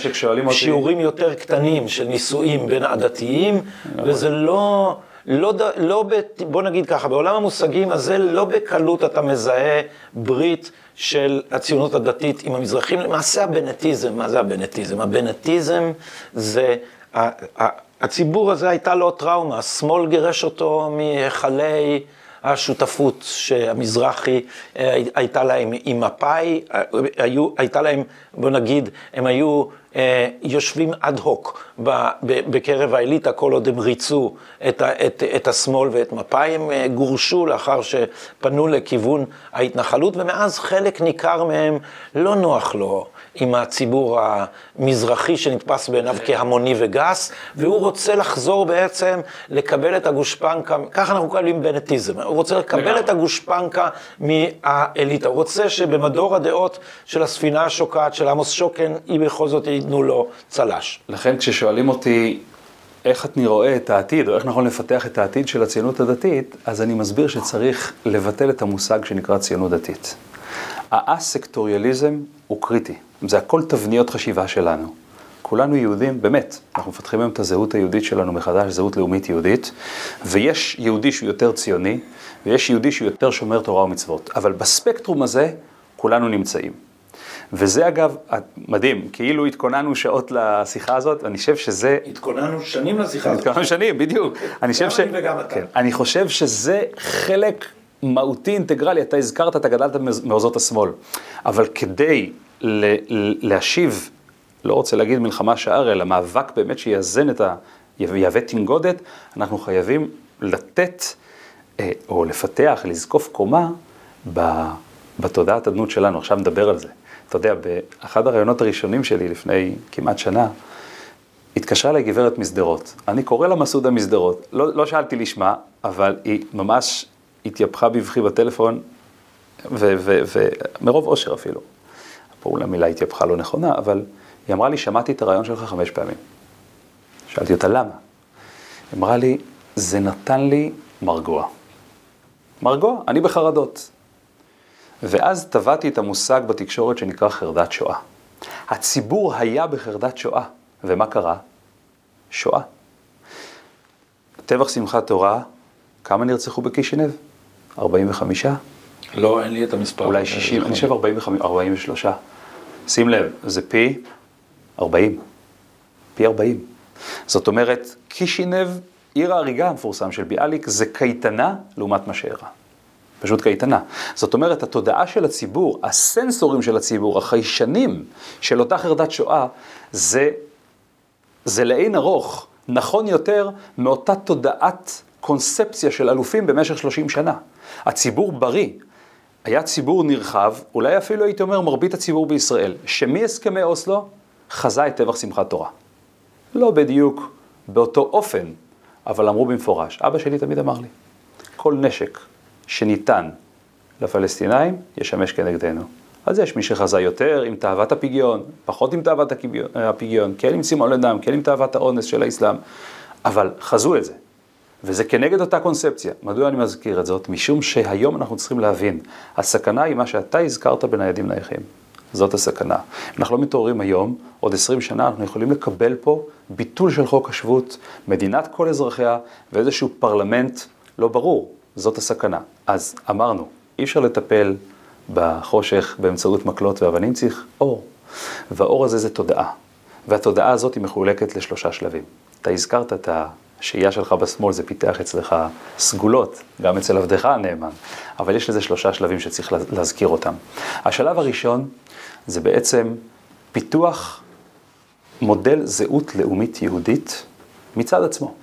שיעורים יותר קטנים של נישואים בין הדתיים, וזה לא... לא, לא, בוא נגיד ככה, בעולם המושגים הזה לא בקלות אתה מזהה ברית של הציונות הדתית עם המזרחים, למעשה הבנטיזם, מה זה הבנטיזם? הבנטיזם זה, הציבור הזה הייתה לו טראומה, השמאל גירש אותו מהיכלי השותפות שהמזרחי אה, הייתה להם עם מפא"י, הייתה להם, בוא נגיד, הם היו אה, יושבים אד הוק בקרב האליטה, כל עוד הם ריצו את, את, את השמאל ואת מפא"י, הם אה, גורשו לאחר שפנו לכיוון ההתנחלות, ומאז חלק ניכר מהם לא נוח לו עם הציבור המזרחי שנתפס בעיניו כהמוני וגס, והוא רוצה לחזור בעצם לקבל את הגושפנקה, ככה אנחנו קוראים בנטיזם, הוא רוצה לקבל את הגושפנקה מהאליטה, הוא רוצה שבמדור הדעות של הספינה השוקעת של עמוס שוקן, היא בכל זאת ייתנו לו צל"ש. לכן כששואלים אותי איך אני רואה את העתיד, או איך נכון לפתח את העתיד של הציונות הדתית, אז אני מסביר שצריך לבטל את המושג שנקרא ציונות דתית. האסקטוריאליזם הוא קריטי, זה הכל תבניות חשיבה שלנו. כולנו יהודים, באמת, אנחנו מפתחים היום את הזהות היהודית שלנו מחדש, זהות לאומית יהודית, ויש יהודי שהוא יותר ציוני, ויש יהודי שהוא יותר שומר תורה ומצוות, אבל בספקטרום הזה כולנו נמצאים. וזה אגב, מדהים, כאילו התכוננו שעות לשיחה הזאת, אני חושב שזה... התכוננו שנים לשיחה הזאת. התכוננו שנים, בדיוק. אני חושב ש... גם אני וגם אתה. כן, אני חושב שזה חלק מהותי אינטגרלי, אתה הזכרת, אתה גדלת במחוזות השמאל, אבל כדי להשיב לא רוצה להגיד מלחמה שער, אלא מאבק באמת שיאזן את ה... יהווה תנגודת, אנחנו חייבים לתת אה, או לפתח, לזקוף קומה בתודעת הדנות שלנו. עכשיו נדבר על זה. אתה יודע, באחד הראיונות הראשונים שלי לפני כמעט שנה, התקשרה אליי גברת משדרות. אני קורא לה מסעודה משדרות. לא, לא שאלתי לשמה, אבל היא ממש התייפחה בבכי בטלפון, ומרוב אושר אפילו. פה אולי המילה התייפחה לא נכונה, אבל היא אמרה לי, שמעתי את הרעיון שלך חמש פעמים. שאלתי אותה למה. היא אמרה לי, זה נתן לי מרגוע. מרגוע, אני בחרדות. ואז טבעתי את המושג בתקשורת שנקרא חרדת שואה. הציבור היה בחרדת שואה, ומה קרה? שואה. טבח שמחת תורה, כמה נרצחו בקישינב? 45? לא, אין לי את המספר. אולי 60, אני חושב 45, 43. שים לב, זה פי 40. פי 40. זאת אומרת, קישינב, עיר ההריגה המפורסם של ביאליק, זה קייטנה לעומת מה שאירע. פשוט קייטנה. זאת אומרת, התודעה של הציבור, הסנסורים של הציבור, החיישנים של אותה חרדת שואה, זה, זה לאין ארוך נכון יותר מאותה תודעת קונספציה של אלופים במשך 30 שנה. הציבור בריא, היה ציבור נרחב, אולי אפילו הייתי אומר מרבית הציבור בישראל, שמהסכמי אוסלו חזה את טבח שמחת תורה. לא בדיוק באותו אופן, אבל אמרו במפורש. אבא שלי תמיד אמר לי, כל נשק שניתן לפלסטינאים ישמש כנגדנו. אז יש מי שחזה יותר עם תאוות הפגיון, פחות עם תאוות הפגיון, כן עם צימון לדם, כן עם תאוות האונס של האסלאם, אבל חזו את זה. וזה כנגד אותה קונספציה. מדוע אני מזכיר את זאת? משום שהיום אנחנו צריכים להבין, הסכנה היא מה שאתה הזכרת בניידים נייחים. זאת הסכנה. אנחנו לא מתעוררים היום, עוד 20 שנה אנחנו יכולים לקבל פה ביטול של חוק השבות, מדינת כל אזרחיה ואיזשהו פרלמנט לא ברור. זאת הסכנה. אז אמרנו, אי אפשר לטפל בחושך באמצעות מקלות ואבנים, צריך אור. והאור הזה זה תודעה. והתודעה הזאת היא מחולקת לשלושה שלבים. אתה הזכרת את השהייה שלך בשמאל, זה פיתח אצלך סגולות, גם אצל עבדך הנאמן. אבל יש לזה שלושה שלבים שצריך להזכיר אותם. השלב הראשון זה בעצם פיתוח מודל זהות לאומית יהודית מצד עצמו.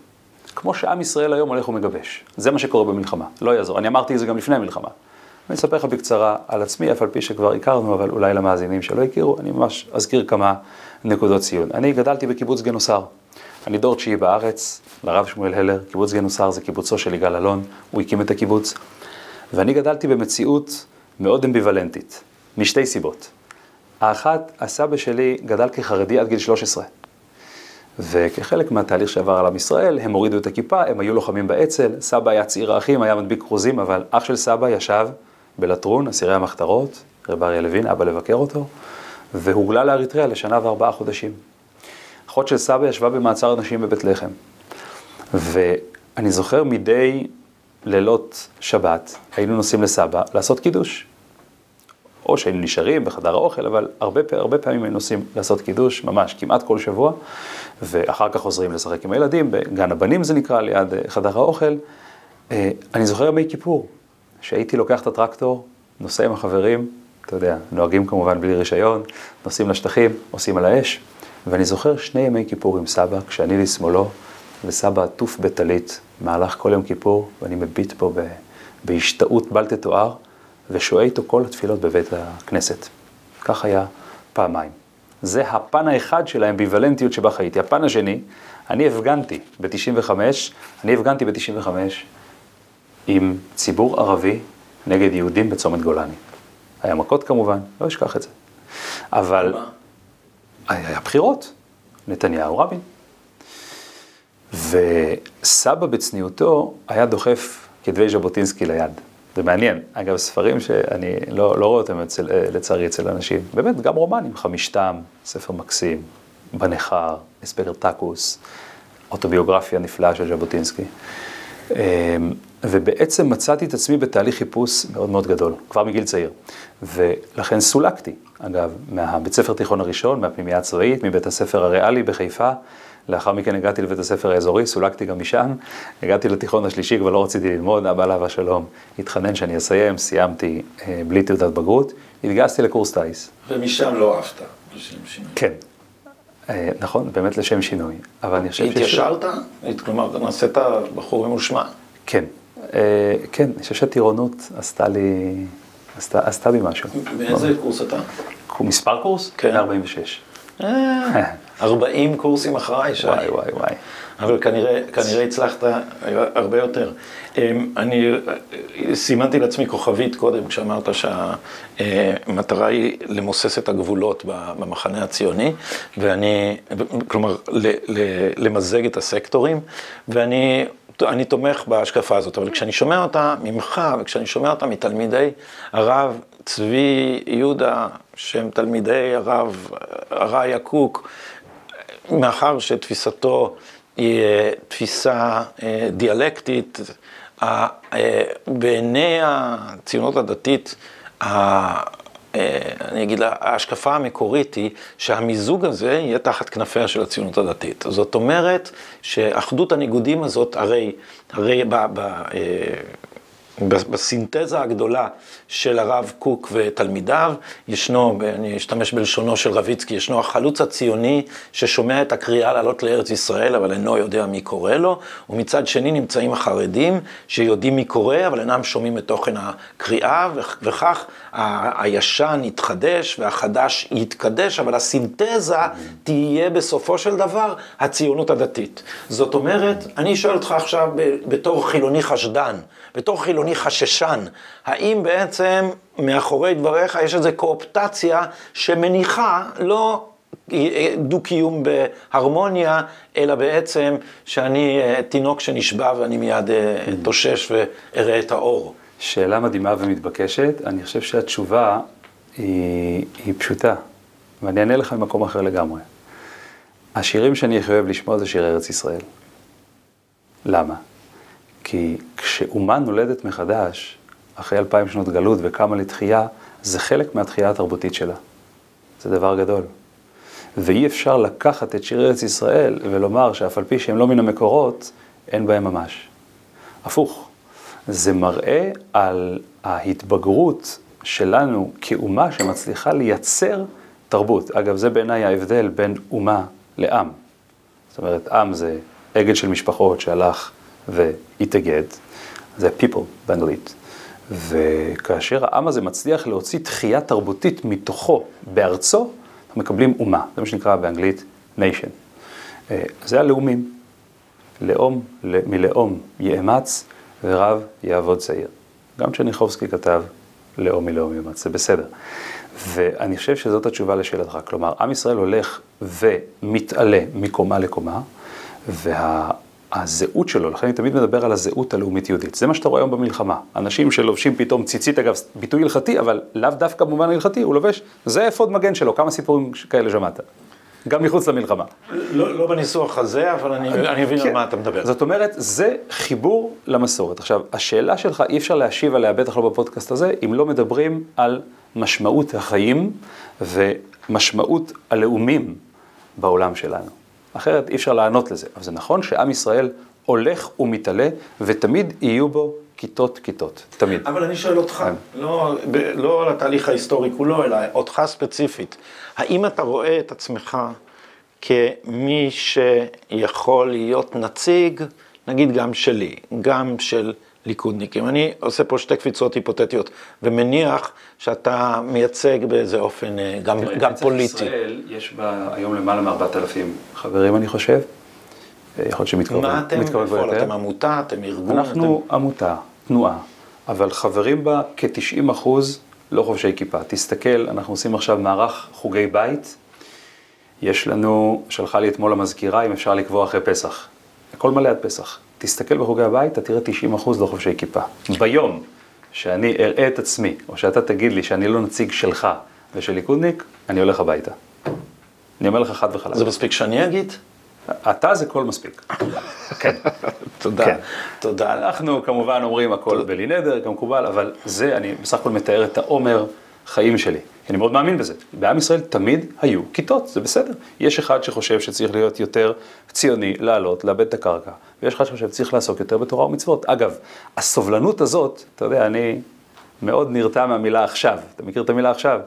כמו שעם ישראל היום הולך ומגבש. זה מה שקורה במלחמה, לא יעזור. אני אמרתי את זה גם לפני המלחמה. אני אספר לך בקצרה על עצמי, אף על פי שכבר הכרנו, אבל אולי למאזינים שלא הכירו, אני ממש אזכיר כמה נקודות ציון. אני גדלתי בקיבוץ גנוסר. אני דור תשיעי בארץ, לרב שמואל הלר, קיבוץ גנוסר זה קיבוצו של יגאל אלון, הוא הקים את הקיבוץ. ואני גדלתי במציאות מאוד אמביוולנטית, משתי סיבות. האחת, הסבא שלי גדל כחרדי עד גיל 13. וכחלק מהתהליך שעבר על עם ישראל, הם הורידו את הכיפה, הם היו לוחמים באצ"ל, סבא היה צעיר האחים, היה מדביק כרוזים, אבל אח של סבא ישב בלטרון, אסירי המחתרות, רב אריה לוין, אבא לבקר אותו, והוגלה לאריתריאה לשנה וארבעה חודשים. אחות של סבא ישבה במעצר נשים בבית לחם. ואני זוכר מדי לילות שבת, היינו נוסעים לסבא לעשות קידוש. או שהיינו נשארים בחדר האוכל, אבל הרבה, הרבה פעמים היינו נוסעים לעשות קידוש, ממש כמעט כל שבוע, ואחר כך חוזרים לשחק עם הילדים, בגן הבנים זה נקרא, ליד אה, חדר האוכל. אה, אני זוכר ימי כיפור, שהייתי לוקח את הטרקטור, נוסע עם החברים, אתה יודע, נוהגים כמובן בלי רישיון, נוסעים לשטחים, עושים על האש, ואני זוכר שני ימי כיפור עם סבא, כשאני לשמאלו, וסבא עטוף בטלית, מהלך כל יום כיפור, ואני מביט פה בהשתאות בל תתואר. ושוהה איתו כל התפילות בבית הכנסת. כך היה פעמיים. זה הפן האחד של האמביוולנטיות שבה חייתי. הפן השני, אני הפגנתי ב-95, אני הפגנתי ב-95 עם ציבור ערבי נגד יהודים בצומת גולני. היה מכות כמובן, לא אשכח את זה. אבל היה בחירות, נתניהו רבין. וסבא בצניעותו היה דוחף כתבי ז'בוטינסקי ליד. זה מעניין. אגב, ספרים שאני לא, לא רואה אותם אצל, לצערי אצל אנשים, באמת, גם רומנים, חמישתם, ספר מקסים, בניכר, אספרטקוס, אוטוביוגרפיה נפלאה של ז'בוטינסקי. ובעצם מצאתי את עצמי בתהליך חיפוש מאוד מאוד גדול, כבר מגיל צעיר. ולכן סולקתי, אגב, מהבית ספר תיכון הראשון, מהפנימייה הצבאית, מבית הספר הריאלי בחיפה. לאחר מכן הגעתי לבית הספר האזורי, סולקתי גם משם, הגעתי לתיכון השלישי, כבר לא רציתי ללמוד, אבא עליו השלום התחנן שאני אסיים, סיימתי אה, בלי תעודת בגרות, התגייסתי לקורס טיס. ומשם לא אהבת. כן. אה, נכון, באמת לשם שינוי, אבל אני חושב ש... התיישרת? כלומר, נעשית בחור ממושמע. כן, כן, אני חושב שהטירונות עשתה לי, עשתה, עשתה בי משהו. באיזה קורס אתה? מספר קורס? כן. 146. 40 קורסים אחריי, שי. וואי, וואי, וואי. אבל כנראה, כנראה הצלחת הרבה יותר. אמ, אני סימנתי לעצמי כוכבית קודם, כשאמרת שהמטרה היא למוסס את הגבולות במחנה הציוני, ואני, כלומר, למזג את הסקטורים, ואני אני תומך בהשקפה הזאת, אבל כשאני שומע אותה ממך, וכשאני שומע אותה מתלמידי הרב צבי יהודה, שהם תלמידי הרב הראיה קוק, מאחר שתפיסתו היא אה, תפיסה אה, דיאלקטית, אה, בעיני הציונות הדתית, אני אגיד, ההשקפה המקורית היא שהמיזוג הזה יהיה תחת כנפיה של הציונות הדתית. זאת אומרת שאחדות הניגודים הזאת, הרי, הרי ב, ב, בסינתזה הגדולה של הרב קוק ותלמידיו, ישנו, אני אשתמש בלשונו של רביצקי, ישנו החלוץ הציוני ששומע את הקריאה לעלות לארץ ישראל, אבל אינו יודע מי קורא לו, ומצד שני נמצאים החרדים שיודעים מי קורא, אבל אינם שומעים את תוכן הקריאה, וכך הישן יתחדש והחדש יתקדש, אבל הסינתזה תהיה בסופו של דבר הציונות הדתית. זאת אומרת, אני שואל אותך עכשיו בתור חילוני חשדן, בתור חילוני חששן, האם בעצם מאחורי דבריך יש איזו קואופטציה שמניחה לא דו-קיום בהרמוניה, אלא בעצם שאני אה, תינוק שנשבע ואני מיד אה, אתאושש ואראה את האור. שאלה מדהימה ומתבקשת. אני חושב שהתשובה היא, היא פשוטה, ואני אענה לך ממקום אחר לגמרי. השירים שאני הכי אוהב לשמוע זה שירי ארץ ישראל. למה? כי כשאומה נולדת מחדש, אחרי אלפיים שנות גלות וקמה לתחייה, זה חלק מהתחייה התרבותית שלה. זה דבר גדול. ואי אפשר לקחת את שיר ארץ ישראל ולומר שאף על פי שהם לא מן המקורות, אין בהם ממש. הפוך, זה מראה על ההתבגרות שלנו כאומה שמצליחה לייצר תרבות. אגב, זה בעיניי ההבדל בין אומה לעם. זאת אומרת, עם זה אגד של משפחות שהלך והתאגד, זה people באנגלית. וכאשר העם הזה מצליח להוציא תחייה תרבותית מתוכו, בארצו, מקבלים אומה, זה מה שנקרא באנגלית nation. אה, זה הלאומים. לאום מלאום יאמץ ורב יעבוד צעיר. גם צ'רניחובסקי כתב לאום מלאום יאמץ, זה בסדר. ואני חושב שזאת התשובה לשאלתך. כלומר, עם ישראל הולך ומתעלה מקומה לקומה, וה... הזהות שלו, לכן אני תמיד מדבר על הזהות הלאומית-יהודית. זה מה שאתה רואה היום במלחמה. אנשים שלובשים פתאום ציצית, אגב, ביטוי הלכתי, אבל לאו דווקא במובן ההלכתי, הוא לובש, זה אפוד מגן שלו, כמה סיפורים כאלה שמעת. גם מחוץ למלחמה. לא, לא בניסוח הזה, אבל אני, אני מבין כן. על מה אתה מדבר. זאת אומרת, זה חיבור למסורת. עכשיו, השאלה שלך, אי אפשר להשיב עליה, בטח לא בפודקאסט הזה, אם לא מדברים על משמעות החיים ומשמעות הלאומים בעולם שלנו. אחרת אי אפשר לענות לזה. אבל זה נכון שעם ישראל הולך ומתעלה, ותמיד יהיו בו כיתות כיתות, תמיד. אבל אני שואל אותך, כן. לא, לא על התהליך ההיסטורי כולו, אלא אותך ספציפית. האם אתה רואה את עצמך כמי שיכול להיות נציג, נגיד גם שלי, גם של ליכודניקים. אני עושה פה שתי קפיצות היפותטיות, ומניח שאתה מייצג באיזה אופן אה, גם, גם פוליטי. ישראל יש בה היום למעלה מ-4,000 חברים, אני חושב. אה, יכול להיות שמתקרבים מה אתם בפועל? אתם עמותה? אתם ארגון? אנחנו אתם... עמותה, תנועה, אבל חברים בה כ-90 אחוז לא חובשי כיפה. תסתכל, אנחנו עושים עכשיו מערך חוגי בית. יש לנו, שלחה לי אתמול המזכירה, אם אפשר לקבוע אחרי פסח. הכל מלא עד פסח. תסתכל בחוגי הבית, אתה תראה 90 אחוז לא חובשי כיפה. ביום שאני אראה את עצמי, או שאתה תגיד לי שאני לא נציג שלך ושל ליכודניק, אני הולך הביתה. אני אומר לך חד וחלק. זה מספיק שאני אגיד? אתה זה כל מספיק. כן. תודה. כן. תודה. אנחנו כמובן אומרים הכל בלי נדר, כמקובל, אבל זה, אני בסך הכל מתאר את העומר חיים שלי. אני מאוד מאמין בזה. בעם ישראל תמיד היו כיתות, זה בסדר. יש אחד שחושב שצריך להיות יותר ציוני, לעלות, לאבד את הקרקע, ויש אחד שחושב שצריך לעסוק יותר בתורה ומצוות. אגב, הסובלנות הזאת, אתה יודע, אני מאוד נרתע מהמילה עכשיו. אתה מכיר את המילה עכשיו?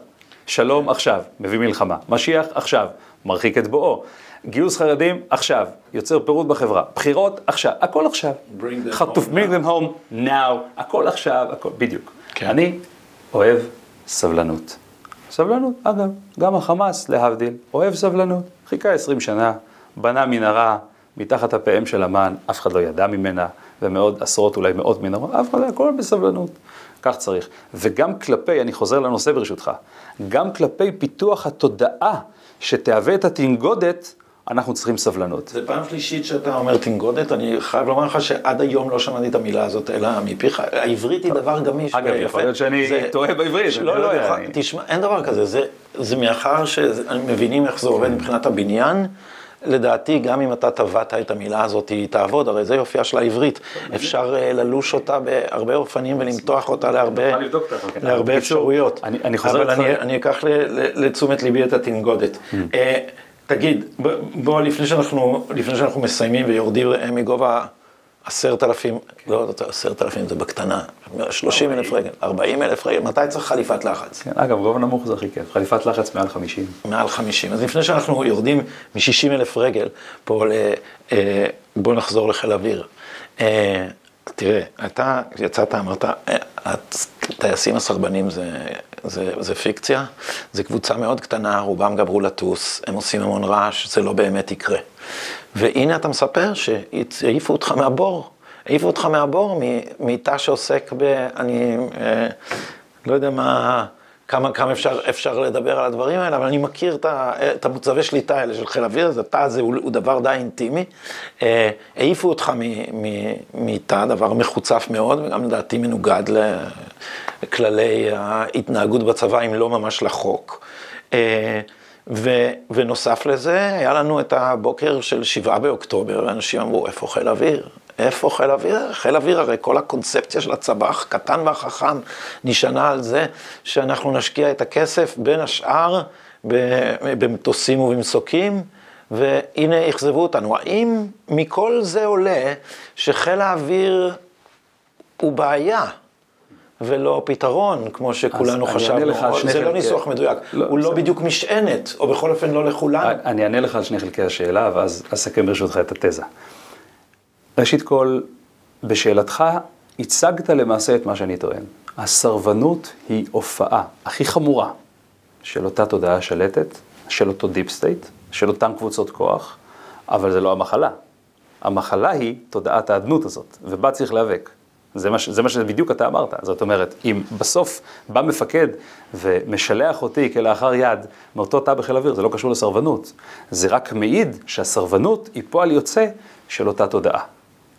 שלום עכשיו, מביא מלחמה. משיח עכשיו, מרחיק את בואו. גיוס חרדים, עכשיו. יוצר פירוד בחברה. בחירות, עכשיו. הכל עכשיו. Bring them חטוף, bring them home now. הכל עכשיו, הכל, בדיוק. כן. אני אוהב סבלנות. סבלנות, אגב, גם החמאס, להבדיל, אוהב סבלנות. חיכה 20 שנה, בנה מנהרה מתחת הפאם של המן, אף אחד לא ידע ממנה, ומאות, עשרות, אולי מאות מנהרות, אף אחד לא, הכל בסבלנות. כך צריך. וגם כלפי, אני חוזר לנושא ברשותך, גם כלפי פיתוח התודעה שתהווה את התנגודת, אנחנו צריכים סבלנות. זה פעם שלישית שאתה אומר תנגודת, אני חייב לומר לך שעד היום לא שמעתי את המילה הזאת, אלא מפיך. העברית היא דבר גמיש. אגב. יכול להיות שאני טועה בעברית, לא, לא לא, תשמע, אין דבר כזה, זה- מאחר שמבינים איך זה עובד מבחינת הבניין. לדעתי, גם אם אתה טבעת את המילה הזאת, היא תעבוד, הרי זה יופייה של העברית. אפשר אה, ללוש אותה בהרבה אופנים ולמתוח אותה להרבה בקיצור, אפשרויות. אני- אני חוזר אבל אני- אקח לתשומת ליבי את התנגודת. תגיד, בוא, לפני שאנחנו, לפני שאנחנו מסיימים ויורדים מגובה עשרת אלפים, לא, עשרת אלפים זה בקטנה, שלושים אלף רגל, ארבעים אלף רגל, מתי צריך חליפת לחץ? כן, אגב, גובה נמוך זה הכי כיף, חליפת לחץ מעל 50. מעל 50. אז לפני שאנחנו יורדים מ-60 אלף רגל, פה ל... אה, בוא נחזור לחיל אוויר. אה, תראה, אתה יצאת, אמרת, אה, הטייסים הסרבנים זה, זה, זה פיקציה, זו קבוצה מאוד קטנה, רובם גמרו לטוס, הם עושים המון רעש, זה לא באמת יקרה. והנה אתה מספר שהעיפו אותך מהבור, העיפו אותך מהבור מתא שעוסק ב... אני אה, לא יודע מה... כמה, כמה אפשר, אפשר לדבר על הדברים האלה, אבל אני מכיר את, את המוצבי שליטה האלה של חיל אוויר, התא הזה הוא, הוא דבר די אינטימי. אה, העיפו אותך מתא, דבר מחוצף מאוד, וגם לדעתי מנוגד לכללי ההתנהגות בצבא, אם לא ממש לחוק. אה, ו, ונוסף לזה, היה לנו את הבוקר של שבעה באוקטובר, ואנשים אמרו, איפה חיל אוויר? איפה חיל אוויר? חיל אוויר, הרי כל הקונספציה של הצבא, קטן והחכם, נשענה על זה שאנחנו נשקיע את הכסף, בין השאר, במטוסים ובמסוקים, והנה אכזבו אותנו. האם מכל זה עולה שחיל האוויר הוא בעיה? ולא פתרון, כמו שכולנו חשבנו. זה לא ניסוח מדויק, לא, הוא לא. בדיוק משענת, או בכל אופן לא לכולנו. אני אענה לך על שני חלקי השאלה, ואז אסכם ברשותך את התזה. ראשית כל, בשאלתך, הצגת למעשה את מה שאני טוען. הסרבנות היא הופעה הכי חמורה של אותה תודעה שלטת, של אותו deep state, של אותן קבוצות כוח, אבל זה לא המחלה. המחלה היא תודעת האדנות הזאת, ובה צריך להיאבק. זה מה, שבדיוק אתה אמרת. זאת אומרת, אם בסוף בא מפקד ומשלח אותי כלאחר יד מאותו תא בחיל אוויר, זה לא קשור לסרבנות. זה רק מעיד שהסרבנות היא פועל יוצא של אותה תודעה.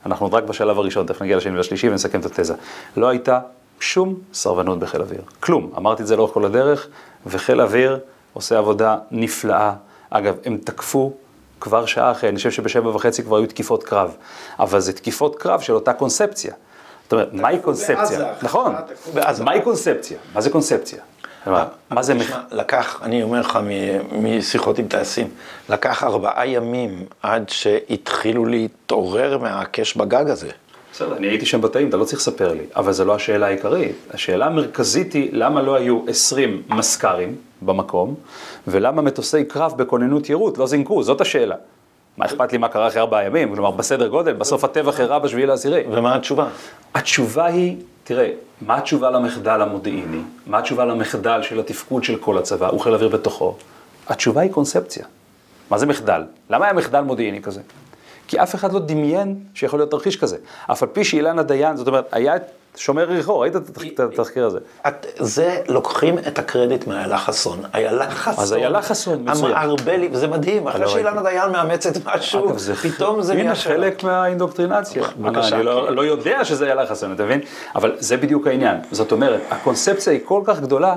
אנחנו עוד רק בשלב הראשון, תכף נגיע לשני והשלישי ונסכם את התזה. לא הייתה שום סרבנות בחיל אוויר. כלום. אמרתי את זה לאורך כל הדרך, וחיל אוויר עושה עבודה נפלאה. אגב, הם תקפו כבר שעה אחרי, אני חושב שבשבע וחצי כבר היו תקיפות קרב. אבל זה תקיפות קרב של אותה קונספציה. זאת אומרת, מהי קונספציה? נכון. בעזה. מהי קונספציה? מה זה קונספציה? מה זה... מח- לקח, אני אומר לך משיחות עם טייסים, לקח ארבעה ימים עד שהתחילו להתעורר מהקש בגג הזה. בסדר, אני הייתי שם בתאים, אתה לא צריך לספר לי, אבל זו לא השאלה העיקרית. השאלה המרכזית היא למה לא היו 20 מזכ"רים במקום, ולמה מטוסי קרב בכוננות יירוט לא זינקו, זאת השאלה. מה אכפת לי מה קרה אחרי ארבעה ימים? כלומר, בסדר גודל, בסוף הטבח אירע בשביעי לעשירי. ומה התשובה? התשובה היא, תראה, מה התשובה למחדל המודיעיני? מה התשובה למחדל של התפקוד של כל הצבא, וחיל האוויר בתוכו? התשובה היא קונספציה. מה זה מחדל? למה היה מחדל מודיעיני כזה? כי אף אחד לא דמיין שיכול להיות תרחיש כזה. אף על פי שאילנה דיין, זאת אומרת, היה את שומר יריחו, ראית את התח- את התחקיר הזה? את, זה, לוקחים את הקרדיט מאיילה חסון. איילה חסון. אז איילה חסון, מצוין. המערבל, לי- זה מדהים, אחרי לא שאילנה דיין מאמצת משהו, פתאום זה הנה נהיה שלה. חלק מהאינדוקטרינציה. בבקשה. אני לא, לא יודע שזה היה לחסון, אתה מבין? אבל זה בדיוק העניין. זאת אומרת, הקונספציה היא כל כך גדולה,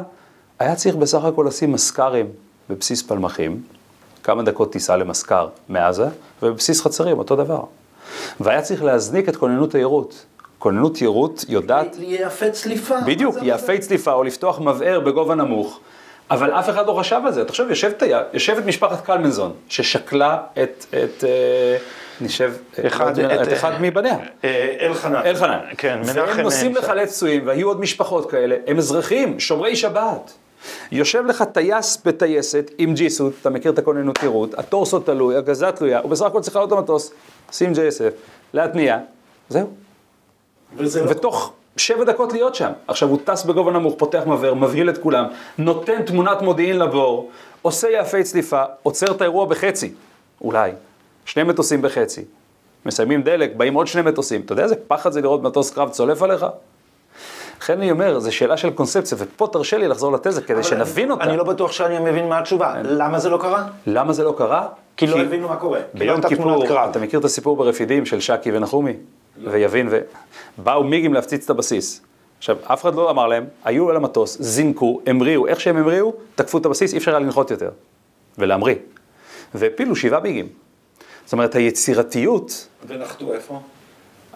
היה צריך בסך הכל לשים מזכ"רים בבסיס פלמחים, כמה דקות טיסה למזכ"ר מעזה, ובבסיס חצרים, אותו דבר. והיה צריך להזניק את כוננות היירוט. כוננות יירוט יודעת יפה צליפה. בדיוק, יאפי צליפה או לפתוח מבער בגובה נמוך, אבל אף אחד לא חשב על זה. תחשוב, יושבת, יושבת משפחת קלמנזון, ששקלה את, את אה, נשב, אחד- את, את- את אחד מבניה. אה, אלחנן. אלחנן. כן, מנחם. והם נוסעים אה, לחלץ פצועים, והיו עוד משפחות כאלה, הם אזרחים, שומרי שבת. יושב לך טייס בטייסת עם ג'יסות, אתה מכיר את הכוננות קירות, הטורסו תלוי, הגזה תלויה, הוא בסך הכל צריך לעלות למטוס, שים JSF, להתניע, זהו. לא... ותוך שבע דקות להיות שם. עכשיו הוא טס בגובה נמוך, פותח מבער, מבהיל את כולם, נותן תמונת מודיעין לבור, עושה יעפי צליפה, עוצר את האירוע בחצי, אולי, שני מטוסים בחצי. מסיימים דלק, באים עוד שני מטוסים. אתה יודע איזה פחד זה לראות מטוס קרב צולף עליך? לכן אני אומר, זו שאלה של קונספציה, ופה תרשה לי לחזור לתזה כדי שנבין אותה. אני לא בטוח שאני מבין מה התשובה. למה זה לא קרה? למה זה לא קרה? כי לא הבינו מה קורה. כי לא ביום כיפור, קרב. אתה מכיר את הסיפור ברפידים של שקי ונחומי? ויבין ו... באו מיגים להפציץ את הבסיס. עכשיו, אף אחד לא אמר להם, היו על המטוס, זינקו, המריאו, איך שהם המריאו, תקפו את הבסיס, אי אפשר היה לנחות יותר. ולהמריא. והפילו שבעה מיגים. זאת אומרת, היצירתיות, ונחתו איפה?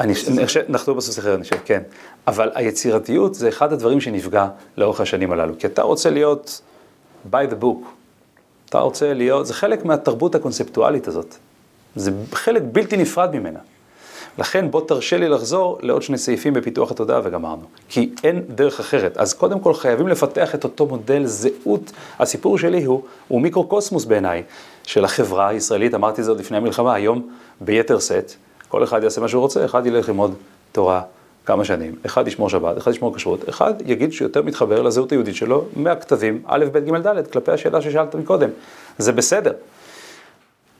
אני חושב, נחתו בסוס אחר, אני חושב, כן. אבל היצירתיות זה אחד הדברים שנפגע לאורך השנים הללו. כי אתה רוצה להיות by the book. אתה רוצה להיות, זה חלק מהתרבות הקונספטואלית הזאת. זה חלק בלתי נפרד ממנה. לכן בוא תרשה לי לחזור לעוד שני סעיפים בפיתוח התודעה וגמרנו. כי אין דרך אחרת. אז קודם כל חייבים לפתח את אותו מודל זהות. הסיפור שלי הוא, הוא מיקרוקוסמוס בעיניי, של החברה הישראלית, אמרתי את זה עוד לפני המלחמה, היום ביתר שאת, כל אחד יעשה מה שהוא רוצה, אחד ילך ללמוד תורה כמה שנים, אחד ישמור שבת, אחד ישמור כשרות, אחד יגיד שהוא יותר מתחבר לזהות היהודית שלו מהכתבים א', ב', ג', ד', כלפי השאלה ששאלת מקודם. זה בסדר.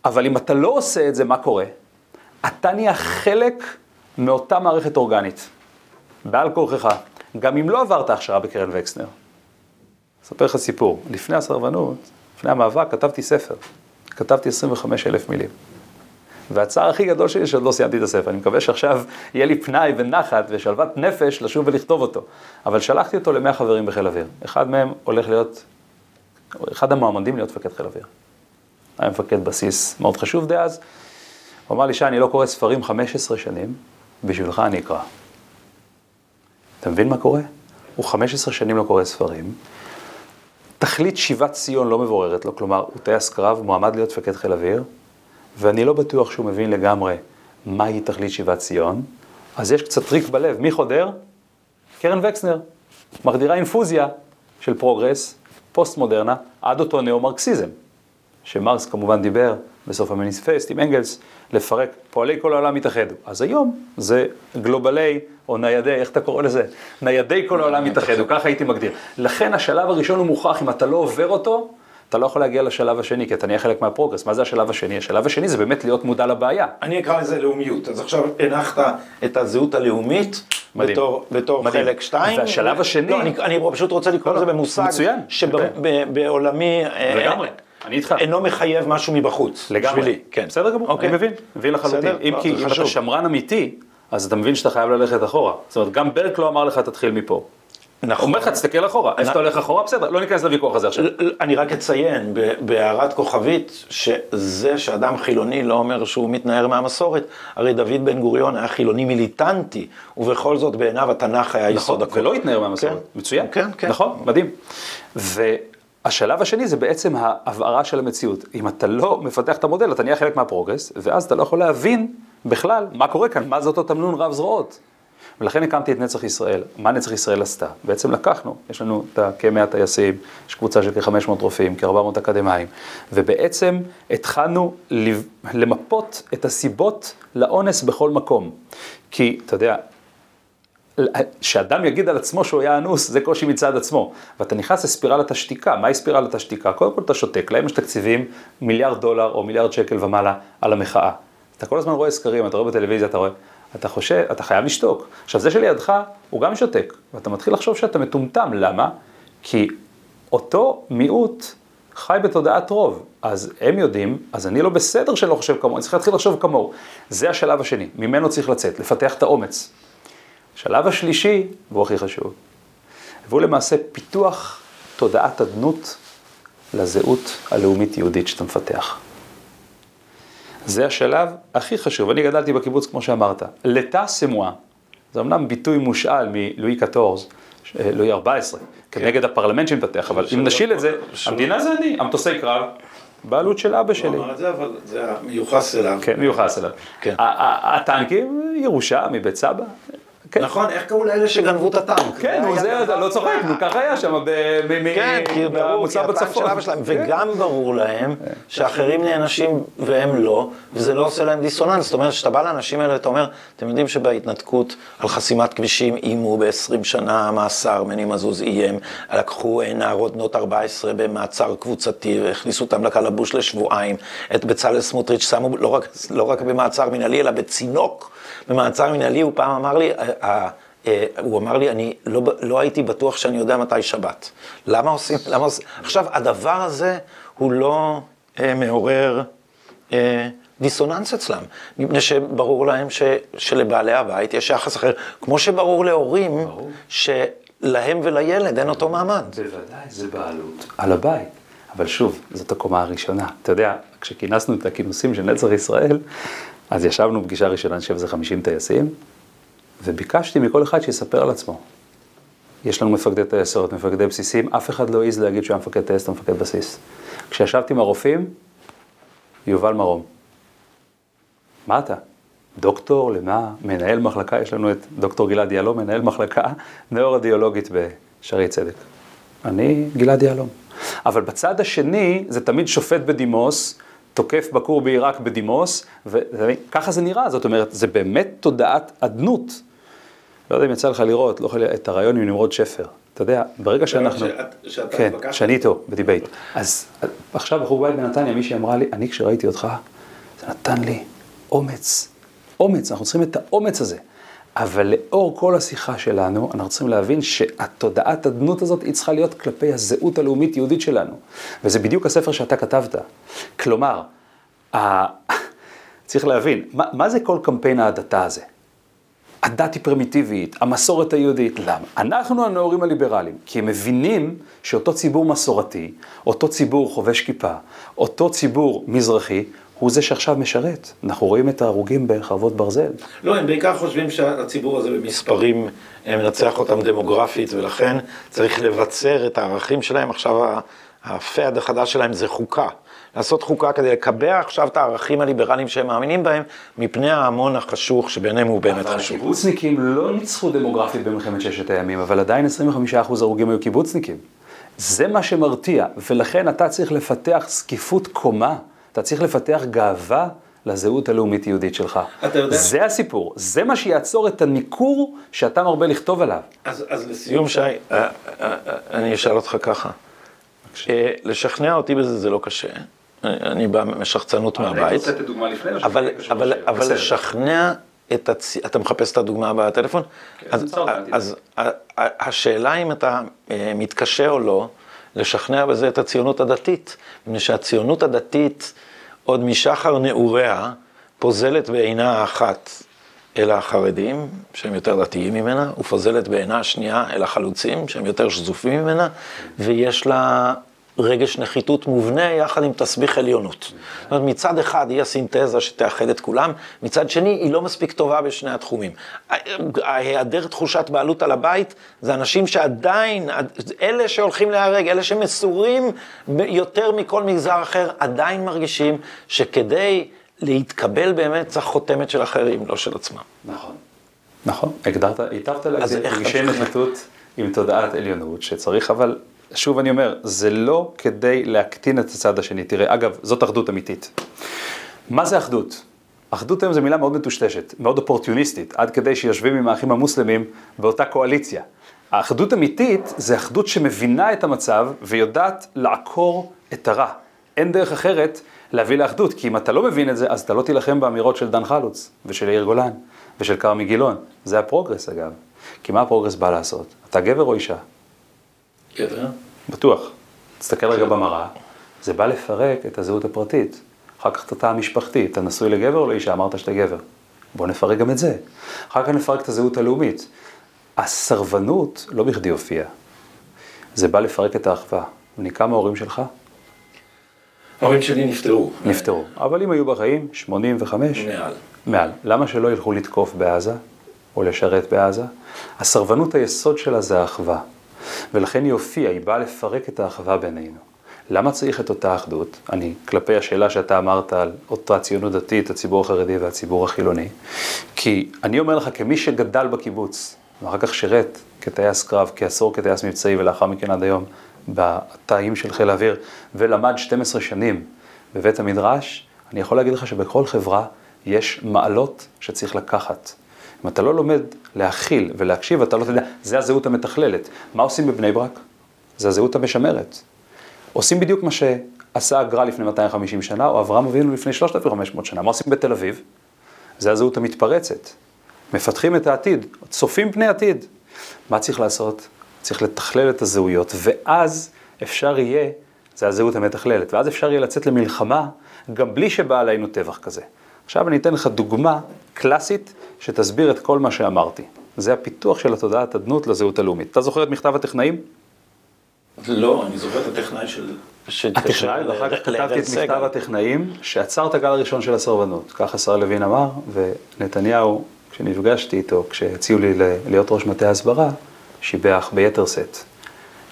אבל אם אתה לא עושה את זה, מה קורה? אתה נהיה חלק מאותה מערכת אורגנית, בעל כורכך, גם אם לא עברת הכשרה בקרן וקסנר. אספר לך סיפור, לפני הסרבנות, לפני המאבק, כתבתי ספר, כתבתי 25 אלף מילים. והצער הכי גדול שלי שעוד לא סיימתי את הספר, אני מקווה שעכשיו יהיה לי פנאי ונחת ושלוות נפש לשוב ולכתוב אותו. אבל שלחתי אותו למאה חברים בחיל אוויר. אחד מהם הולך להיות, אחד המועמדים להיות מפקד חיל אוויר. היה מפקד בסיס מאוד חשוב דאז. הוא אמר לי, שי, אני לא קורא ספרים 15 שנים, בשבילך אני אקרא. אתה מבין מה קורה? הוא 15 שנים לא קורא ספרים. תכלית שיבת ציון לא מבוררת לו, כלומר, הוא טייס קרב, מועמד להיות מפקד חיל אוויר, ואני לא בטוח שהוא מבין לגמרי מהי תכלית שיבת ציון, אז יש קצת ריק בלב. מי חודר? קרן וקסנר. מחדירה אינפוזיה של פרוגרס, פוסט מודרנה, עד אותו ניאו-מרקסיזם, שמרקס כמובן דיבר בסוף המניפסט עם אנגלס, לפרק, פועלי כל העולם התאחדו. אז היום זה גלובלי, או ניידי, איך אתה קורא לזה? ניידי כל העולם התאחדו, ככה הייתי מגדיר. לכן השלב הראשון הוא מוכרח, אם אתה לא עובר אותו, אתה לא יכול להגיע לשלב השני, כי אתה נהיה חלק מהפרוגרס. מה זה השלב השני? השלב השני זה באמת להיות מודע לבעיה. אני אקרא לזה לאומיות. אז עכשיו הנחת את הזהות הלאומית מדהים. בתור, בתור מדהים. חלק שתיים. והשלב השני- לא, אני, אני פשוט רוצה לקרוא לא, לזה לא, במושג. מצוין. שבעולמי... לגמרי, אני איתך. אינו מחייב משהו מבחוץ. לגמרי. בשבילי, כן. בסדר גמור, אוקיי. אני מבין, מבין לחלוטין. אם לא, כי אם. אתה שמרן אמיתי, אז אתה מבין שאתה חייב ללכת אחורה. זאת אומרת, גם ברק לא אמר לך, תתחיל מפה. נכון. אומר לך, תסתכל אחורה. איפה אתה הולך אחורה? בסדר, לא ניכנס לוויכוח הזה עכשיו. אני רק אציין בהערת כוכבית, שזה שאדם חילוני לא אומר שהוא מתנער מהמסורת, הרי דוד בן גוריון היה חילוני מיליטנטי, ובכל זאת בעיניו התנ"ך היה נכון, יסוד הכל. ולא התנער מהמסורת. כן. מצוין. כן, כן. נכון, מדהים. והשלב השני זה בעצם ההבהרה של המציאות. אם אתה לא מפתח את המודל, אתה נהיה חלק מהפרוגרס, ואז אתה לא יכול להבין בכלל מה קורה כאן, מה זה אותו תמנון רב זרועות. ולכן הקמתי את נצח ישראל. מה נצח ישראל עשתה? בעצם לקחנו, יש לנו את כ-100 טייסים, יש קבוצה של כ-500 רופאים, כ-400 אקדמאים, ובעצם התחלנו למפות את הסיבות לאונס בכל מקום. כי, אתה יודע, שאדם יגיד על עצמו שהוא היה אנוס, זה קושי מצד עצמו. ואתה נכנס לספירלת השתיקה, מהי ספירלת השתיקה? קודם כל אתה שותק, להם יש תקציבים מיליארד דולר או מיליארד שקל ומעלה על המחאה. אתה כל הזמן רואה סקרים, אתה רואה בטלוויזיה, אתה רואה, אתה חושב, אתה חייב לשתוק. עכשיו זה שלידך, הוא גם שותק, ואתה מתחיל לחשוב שאתה מטומטם, למה? כי אותו מיעוט חי בתודעת רוב, אז הם יודעים, אז אני לא בסדר שלא חושב כמוהו, אני צריך להתחיל לחשוב כמוהו. זה השלב השני, ממנו צריך לצאת, לפתח את האומץ. השלב השלישי, והוא הכי חשוב, והוא למעשה פיתוח תודעת אדנות לזהות הלאומית-יהודית שאתה מפתח. זה השלב הכי חשוב. אני גדלתי בקיבוץ, כמו שאמרת. לטה סמואה, זה אמנם ביטוי מושאל מלואי 14, לואי 14, כנגד הפרלמנט שמפתח, אבל אם נשיל את זה, המדינה זה אני, המטוסי קרב, בעלות של אבא שלי. הוא אמר את זה, אבל זה מיוחס אליו. כן, מיוחס אליו. כן. הטנקים, ירושה מבית סבא, כן. נכון, איך קראו לאלה שגנבו את הטנק? כן, נו, זה, אתה לא צוחק, נו, ככה היה שם, כן, כי ברור, כי במוצב הטנק של בצפון. אבא שלהם, כן. וגם ברור להם שאחרים נענשים והם לא, וזה לא עושה להם דיסוננס. זאת אומרת, כשאתה בא לאנשים האלה, אתה אומר, אתם יודעים שבהתנתקות על חסימת כבישים איימו ב-20 שנה מאסר, מני מזוז איים, לקחו אה, נערות בנות 14 במעצר קבוצתי, והכניסו אותם לקלבוש לשבועיים, את בצלאל סמוטריץ' שמו לא רק, לא רק במעצר מנהלי, אלא בצינוק במעצר מנהלי, הוא פעם אמר לי, אה, אה, אה, הוא אמר לי, אני לא, לא הייתי בטוח שאני יודע מתי שבת. למה עושים, למה עושים? עכשיו, הדבר הזה הוא לא אה, מעורר אה, דיסוננס אצלם, מפני שברור להם ש, שלבעלי הבית יש יחס אחר, כמו שברור להורים שלהם ולילד אין אותו מעמד. בוודאי, זה בעלות. על הבית. אבל שוב, זאת הקומה הראשונה. אתה יודע, כשכינסנו את הכינוסים של נצח ישראל, אז ישבנו פגישה ראשונה, אני חושב שזה 50 טייסים, וביקשתי מכל אחד שיספר על עצמו. יש לנו מפקדי טייסות, מפקדי בסיסים, אף אחד לא העז להגיד שהוא היה מפקד טייסת או מפקד בסיס. כשישבתי עם הרופאים, יובל מרום. מה אתה? דוקטור, למה? מנהל מחלקה, יש לנו את דוקטור גלעד יהלום, מנהל מחלקה נאורדיולוגית בשערי צדק. אני גלעד יהלום. אבל בצד השני, זה תמיד שופט בדימוס, תוקף בכור בעיראק בדימוס, וככה זה נראה, זאת אומרת, זה באמת תודעת אדנות. לא יודע אם יצא לך לראות, לא יכול את הרעיון עם נמרוד שפר. אתה יודע, ברגע שאנחנו... שאתה כן? שאני איתו, בדיבייט. אז עכשיו בחור בית בנתניה, מישהי אמרה לי, אני כשראיתי אותך, זה נתן לי אומץ. אומץ, אנחנו צריכים את האומץ הזה. אבל לאור כל השיחה שלנו, אנחנו צריכים להבין שהתודעת הדנות הזאת, היא צריכה להיות כלפי הזהות הלאומית-יהודית שלנו. וזה בדיוק הספר שאתה כתבת. כלומר, ה... צריך להבין, מה, מה זה כל קמפיין ההדתה הזה? הדת היא פרימיטיבית, המסורת היהודית, למה? אנחנו הנאורים הליברליים, כי הם מבינים שאותו ציבור מסורתי, אותו ציבור חובש כיפה, אותו ציבור מזרחי, הוא זה שעכשיו משרת. אנחנו רואים את ההרוגים בחרבות ברזל. לא, הם בעיקר חושבים שהציבור הזה במספרים מנצח אותם דמוגרפית, ולכן צריך לבצר את הערכים שלהם. עכשיו ה- הפד החדש שלהם זה חוקה. לעשות חוקה כדי לקבע עכשיו את הערכים הליברליים שהם מאמינים בהם, מפני ההמון החשוך שבעיניהם הוא באמת אבל חשוב. הקיבוצניקים לא ניצחו דמוגרפית במלחמת ששת הימים, אבל עדיין 25% הרוגים היו קיבוצניקים. זה מה שמרתיע, ולכן אתה צריך לפתח זקיפות קומה, אתה צריך לפתח גאווה לזהות הלאומית-יהודית שלך. אתה יודע- זה הסיפור, זה מה שיעצור את הניכור שאתה מרבה לכתוב עליו. אז, אז לסיום, שי, אה, אה, אה, אני אשאל אותך ככה. לשכנע אותי בזה זה לא קשה. אני- בא משחצנות מהבית. דוגמה לפני אבל, אבל, אבל לשכנע את הצ... אתה מחפש את הדוגמה בטלפון? אז, אותה, אז ה- השאלה אם אתה מתקשה או לא, לשכנע בזה את הציונות הדתית. מפני שהציונות הדתית, עוד משחר נעוריה, פוזלת בעינה האחת אל החרדים, שהם יותר דתיים ממנה, ופוזלת בעינה השנייה אל החלוצים, שהם יותר שזופים ממנה, ויש לה רגש נחיתות מובנה יחד עם תסביך עליונות. זאת אומרת, מצד אחד היא הסינתזה שתאחד את כולם, מצד שני היא לא מספיק טובה בשני התחומים. ההיעדר תחושת בעלות על הבית, זה אנשים שעדיין, אלה שהולכים להיהרג, אלה שמסורים יותר מכל מגזר אחר, עדיין מרגישים שכדי להתקבל באמת צריך חותמת של אחרים, לא של עצמם. נכון. נכון, הגדרת, היטבת להגדיר רגשי? נחיתות עם תודעת עליונות, שצריך אבל, שוב אני אומר, זה לא כדי להקטין את הצד השני. תראה, אגב, זאת אחדות אמיתית. מה זה אחדות? אחדות היום זו מילה מאוד מטושטשת, מאוד אופורטיוניסטית, עד כדי שיושבים עם האחים המוסלמים באותה קואליציה. האחדות אמיתית זה אחדות שמבינה את המצב ויודעת לעקור את הרע. אין דרך אחרת להביא לאחדות, כי אם אתה לא מבין את זה, אז אתה לא תילחם באמירות של דן חלוץ, ושל יאיר גולן, ושל כרמי גילון. זה הפרוגרס אגב. כי מה הפרוגרס בא לעשות? אתה גבר או אישה? גבר? בטוח. תסתכל רגע במראה, זה בא לפרק את הזהות הפרטית. אחר כך את התא המשפחתי, אתה נשוי לגבר או לאישה? אמרת שאתה גבר. בוא נפרק גם את זה. אחר כך נפרק את הזהות הלאומית. הסרבנות לא בכדי הופיעה. זה בא לפרק את האחווה. ונקרא מההורים שלך? ההורים שלי נפטרו. נפטרו. אבל אם היו בחיים, 85, מעל. מעל. למה שלא ילכו לתקוף בעזה, או לשרת בעזה? הסרבנות היסוד שלה זה האחווה. ולכן היא הופיעה, היא באה לפרק את האחווה בינינו. למה צריך את אותה אחדות? אני, כלפי השאלה שאתה אמרת על אותה ציונות דתית, הציבור החרדי והציבור החילוני, כי אני אומר לך, כמי שגדל בקיבוץ, ואחר כך שירת כטייס קרב, כעשור כטייס מבצעי, ולאחר מכן עד היום בתאים של חיל האוויר, ולמד 12 שנים בבית המדרש, אני יכול להגיד לך שבכל חברה יש מעלות שצריך לקחת. אם אתה לא לומד להכיל ולהקשיב, אתה לא תדע, זה הזהות המתכללת. מה עושים בבני ברק? זה הזהות המשמרת. עושים בדיוק מה שעשה הגר"א לפני 250 שנה, או אברהם אבינו לפני 3,500 שנה. מה עושים בתל אביב? זה הזהות המתפרצת. מפתחים את העתיד, צופים פני עתיד. מה צריך לעשות? צריך לתכלל את הזהויות, ואז אפשר יהיה, זה הזהות המתכללת, ואז אפשר יהיה לצאת למלחמה גם בלי שבא עלינו טבח כזה. עכשיו אני אתן לך דוגמה קלאסית שתסביר את כל מה שאמרתי. זה הפיתוח של התודעת אדנות לזהות הלאומית. אתה זוכר את מכתב הטכנאים? לא, אני זוכר את הטכנאי של... הטכנאי, ואחר כך כתבתי את מכתב הטכנאים, שעצר את הגל הראשון של הסרבנות. כך השר לוין אמר, ונתניהו, כשנפגשתי איתו, כשהציעו לי להיות ראש מטה ההסברה, שיבח ביתר שאת.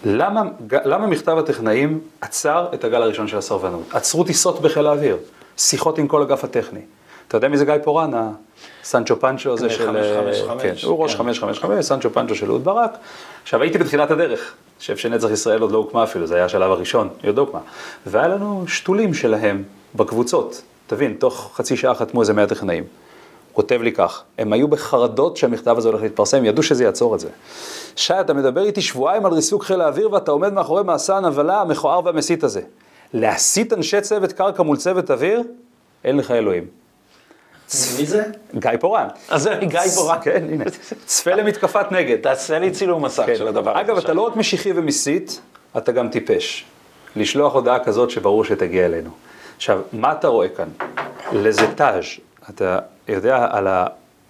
למה, למה מכתב הטכנאים עצר את הגל הראשון של הסרבנות? עצרו טיסות בחיל האוויר, שיחות עם כל אגף הטכני. אתה יודע מי זה גיא פורן, הסנצ'ו פנצ'ו הזה של... 555. כן, הוא ראש 555, סנצ'ו פנצ'ו של אהוד ברק. עכשיו הייתי בתחילת הדרך, שנצח ישראל עוד לא הוקמה אפילו, זה היה השלב הראשון, היא עוד לא הוקמה. והיה לנו שתולים שלהם בקבוצות, תבין, תוך חצי שעה חתמו איזה מאה טכנאים. כותב לי כך, הם היו בחרדות שהמכתב הזה הולך להתפרסם, ידעו שזה יעצור את זה. שי, אתה מדבר איתי שבועיים על ריסוק חיל האוויר ואתה עומד מאחורי מעשה הנבלה המכוער והמסית הזה. להסית אנשי צוות קרקע מול צוות אוויר? אין לך אלוהים. מי זה? גיא פורן. אז זה גיא פורן. כן, הנה. צפה למתקפת נגד. תעשה לי צילום מסך כן. של הדבר הזה. אגב, אתה לא רק משיחי ומסית, אתה גם טיפש. לשלוח הודעה כזאת שברור שתגיע אלינו. עכשיו, מה אתה רואה כאן? לזטאז', אתה יודע על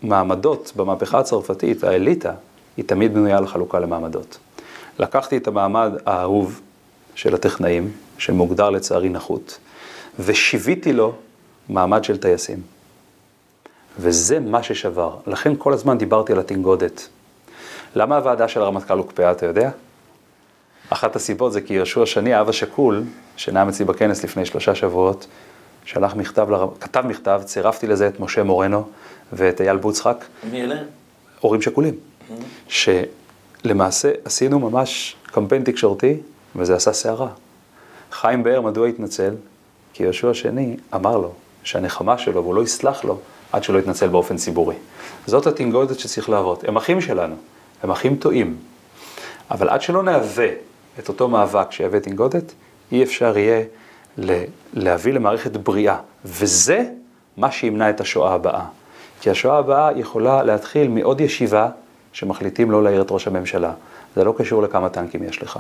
המעמדות במהפכה הצרפתית, האליטה, היא תמיד בנויה על חלוקה למעמדות. לקחתי את המעמד האהוב של הטכנאים, שמוגדר לצערי נחות, ושיוויתי לו מעמד של טייסים. וזה מה ששבר. לכן כל הזמן דיברתי על התנגודת. למה הוועדה של הרמטכ"ל הוקפאה, אתה יודע? אחת הסיבות זה כי יהושע שני, האב השכול, שנאם אצלי בכנס לפני שלושה שבועות, שלח מכתב, כתב מכתב, צירפתי לזה את משה מורנו ואת אייל בוצחק. מי אלה? הורים שכולים. שלמעשה עשינו ממש קמפיין תקשורתי, וזה עשה סערה. חיים באר, מדוע התנצל? כי יהושע שני אמר לו שהנחמה שלו, והוא לא יסלח לו, עד שלא יתנצל באופן ציבורי. זאת התנגודת שצריך לעבוד. הם אחים שלנו, הם אחים טועים. אבל עד שלא נהווה את אותו מאבק שיהווה תנגודת, אי אפשר יהיה להביא למערכת בריאה. וזה מה שימנע את השואה הבאה. כי השואה הבאה יכולה להתחיל מעוד ישיבה שמחליטים לא להעיר את ראש הממשלה. זה לא קשור לכמה טנקים יש לך.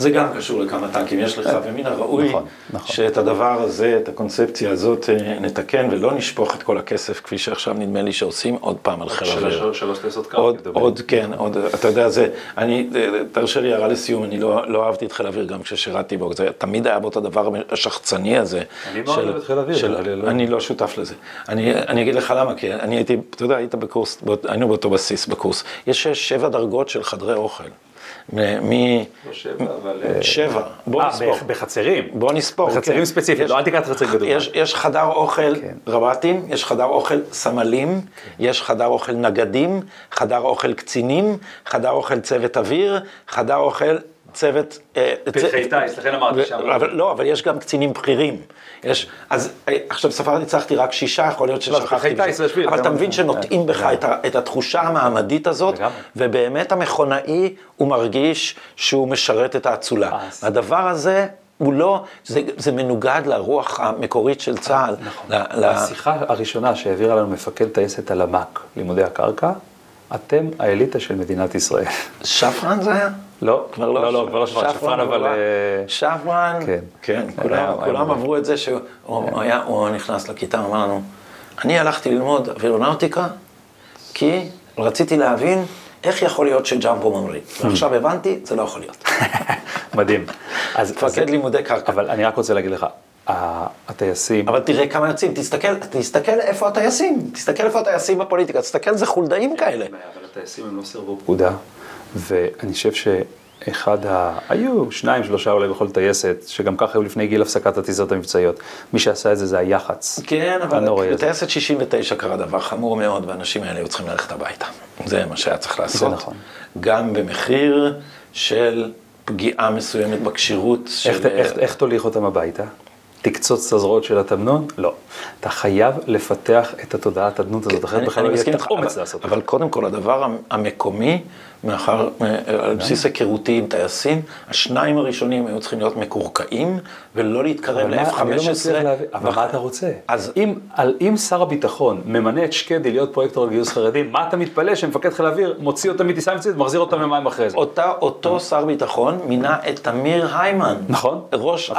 זה גם קשור לכמה טנקים יש לך, ומן הראוי נכון, נכון. שאת הדבר הזה, את הקונספציה הזאת, אה, נתקן ולא נשפוך את כל הכסף, כפי שעכשיו נדמה לי שעושים עוד פעם על חיל האוויר. שלוש טייסות עוד, עוד, כן, עוד, אתה יודע, זה, אני, אה, תרשה לי הערה לסיום, אני לא, לא אהבתי את חיל האוויר גם כששירתי בו, זה תמיד היה בו את הדבר השחצני הזה. אני מאוד אוהב את חיל האוויר. של, אני לא- אני לא שותף לזה. אני, אני אגיד לך למה, כי אני הייתי, אתה יודע, היית בקורס, היינו באותו בסיס בקורס. יש שש, שבע דרגות של חדרי אוכל. מ... לא שבע, אבל... שבע, בוא אה, נספור. בח- בחצרים. בוא נספור. בחצרים כן. ספציפית, יש- לא, אל תיקח חצר גדול. יש, יש חדר אוכל כן. רב"טים, יש חדר אוכל סמלים, יש חדר אוכל נגדים, חדר אוכל קצינים, חדר אוכל צוות אוויר, חדר אוכל צוות... אה, פרחי טיס, לכן אמרתי שם. לא, אבל יש גם קצינים בכירים. יש, אז אה, עכשיו ספרתי, הצלחתי רק שישה, יכול להיות לא, ששכחתי. אבל אתה מבין שנוטעים בך לגמרי. את, התחושה המעמדית הזאת. ובאמת המכונאי, הוא מרגיש שהוא משרת את האצולה. אה, הדבר הזה... הוא לא, זה, זה מנוגד לרוח המקורית של צה"ל. נכון. ל- השיחה הראשונה שהעבירה לנו מפקד טייסת הלמ"ק, לימודי הקרקע, אתם האליטה של מדינת ישראל. שפרן זה היה? לא, כבר לא, לא, כבר לא שפרן, שפרן אבל... אה, שפרן, כן. כן, היה- כולם, היה כולם מורה. עברו את זה שהוא היה, הוא נכנס לכיתה, הוא אמר לנו, אני הלכתי ללמוד אווירונאוטיקה, כי רציתי להבין איך יכול להיות שג'מבו ממריא. ועכשיו הבנתי, זה לא יכול להיות. מדהים. מפקד לימודי קרקע. אבל אני רק רוצה להגיד לך, הטייסים, אבל תראה כמה יוצאים, תסתכל, תסתכל איפה הטייסים, תסתכל איפה הטייסים בפוליטיקה, תסתכל איזה חולדאים כאלה. אבל הטייסים הם לא סירבו פקודה, ואני חושב אחד ה... היו שניים, שלושה אולי בכל טייסת, שגם ככה היו לפני גיל הפסקת הטיסות המבצעיות. מי שעשה את זה זה היח"צ. כן, אבל. בטייסת 69 קרה דבר חמור מאוד, והאנשים האלה היו צריכים ללכת הביתה. זה מה שהיה צריך לעשות. נכון. גם במחיר של פגיעה מסוימת בכשירות של... איך, איך, איך תוליך אותם הביתה? תקצוץ את הזרועות של התמנון? לא. אתה חייב לפתח את התודעה התדנות הזאת, אחרת בכלל לא יהיה את האומץ אבל- לעשות את אבל. קודם כל, הדבר המ- המקומי, מאחר, אה, על בסיס היכרותי עם טייסים, השניים הראשונים היו צריכים להיות מקורקעים, ולא להתקרב אבל מה- ל-F-15. אני לא מצליח להבין, אבל מה אתה רוצה? אז אם, שר הביטחון ממנה את שקדי להיות פרויקטור לגיוס חרדים, מה אתה מתפלא שמפקד חיל האוויר מוציא אותם מטיסה מבצעית ומחזיר אותם יומיים אחרי זה? אותו שר ביטחון מינה את תמיר היימן. נכון. ראש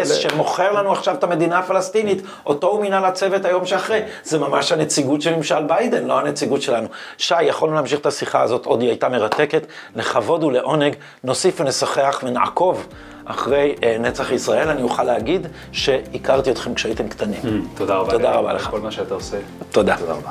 ל- שמוכר לנו עכשיו את המדינה הפלסטינית, אותו הוא מינה לצוות היום שאחרי. זה ממש הנציגות של ממשל ביידן, לא הנציגות שלנו. שי, יכולנו להמשיך את השיחה הזאת, עוד היא הייתה מרתקת. לכבוד ולעונג, נוסיף ונשחח ונעקוב אחרי אה, נצח ישראל. אני אוכל להגיד שהכרתי אתכם כשהייתם קטנים. תודה רבה. תודה רבה לך. כל מה שאתה עושה. תודה. תודה רבה.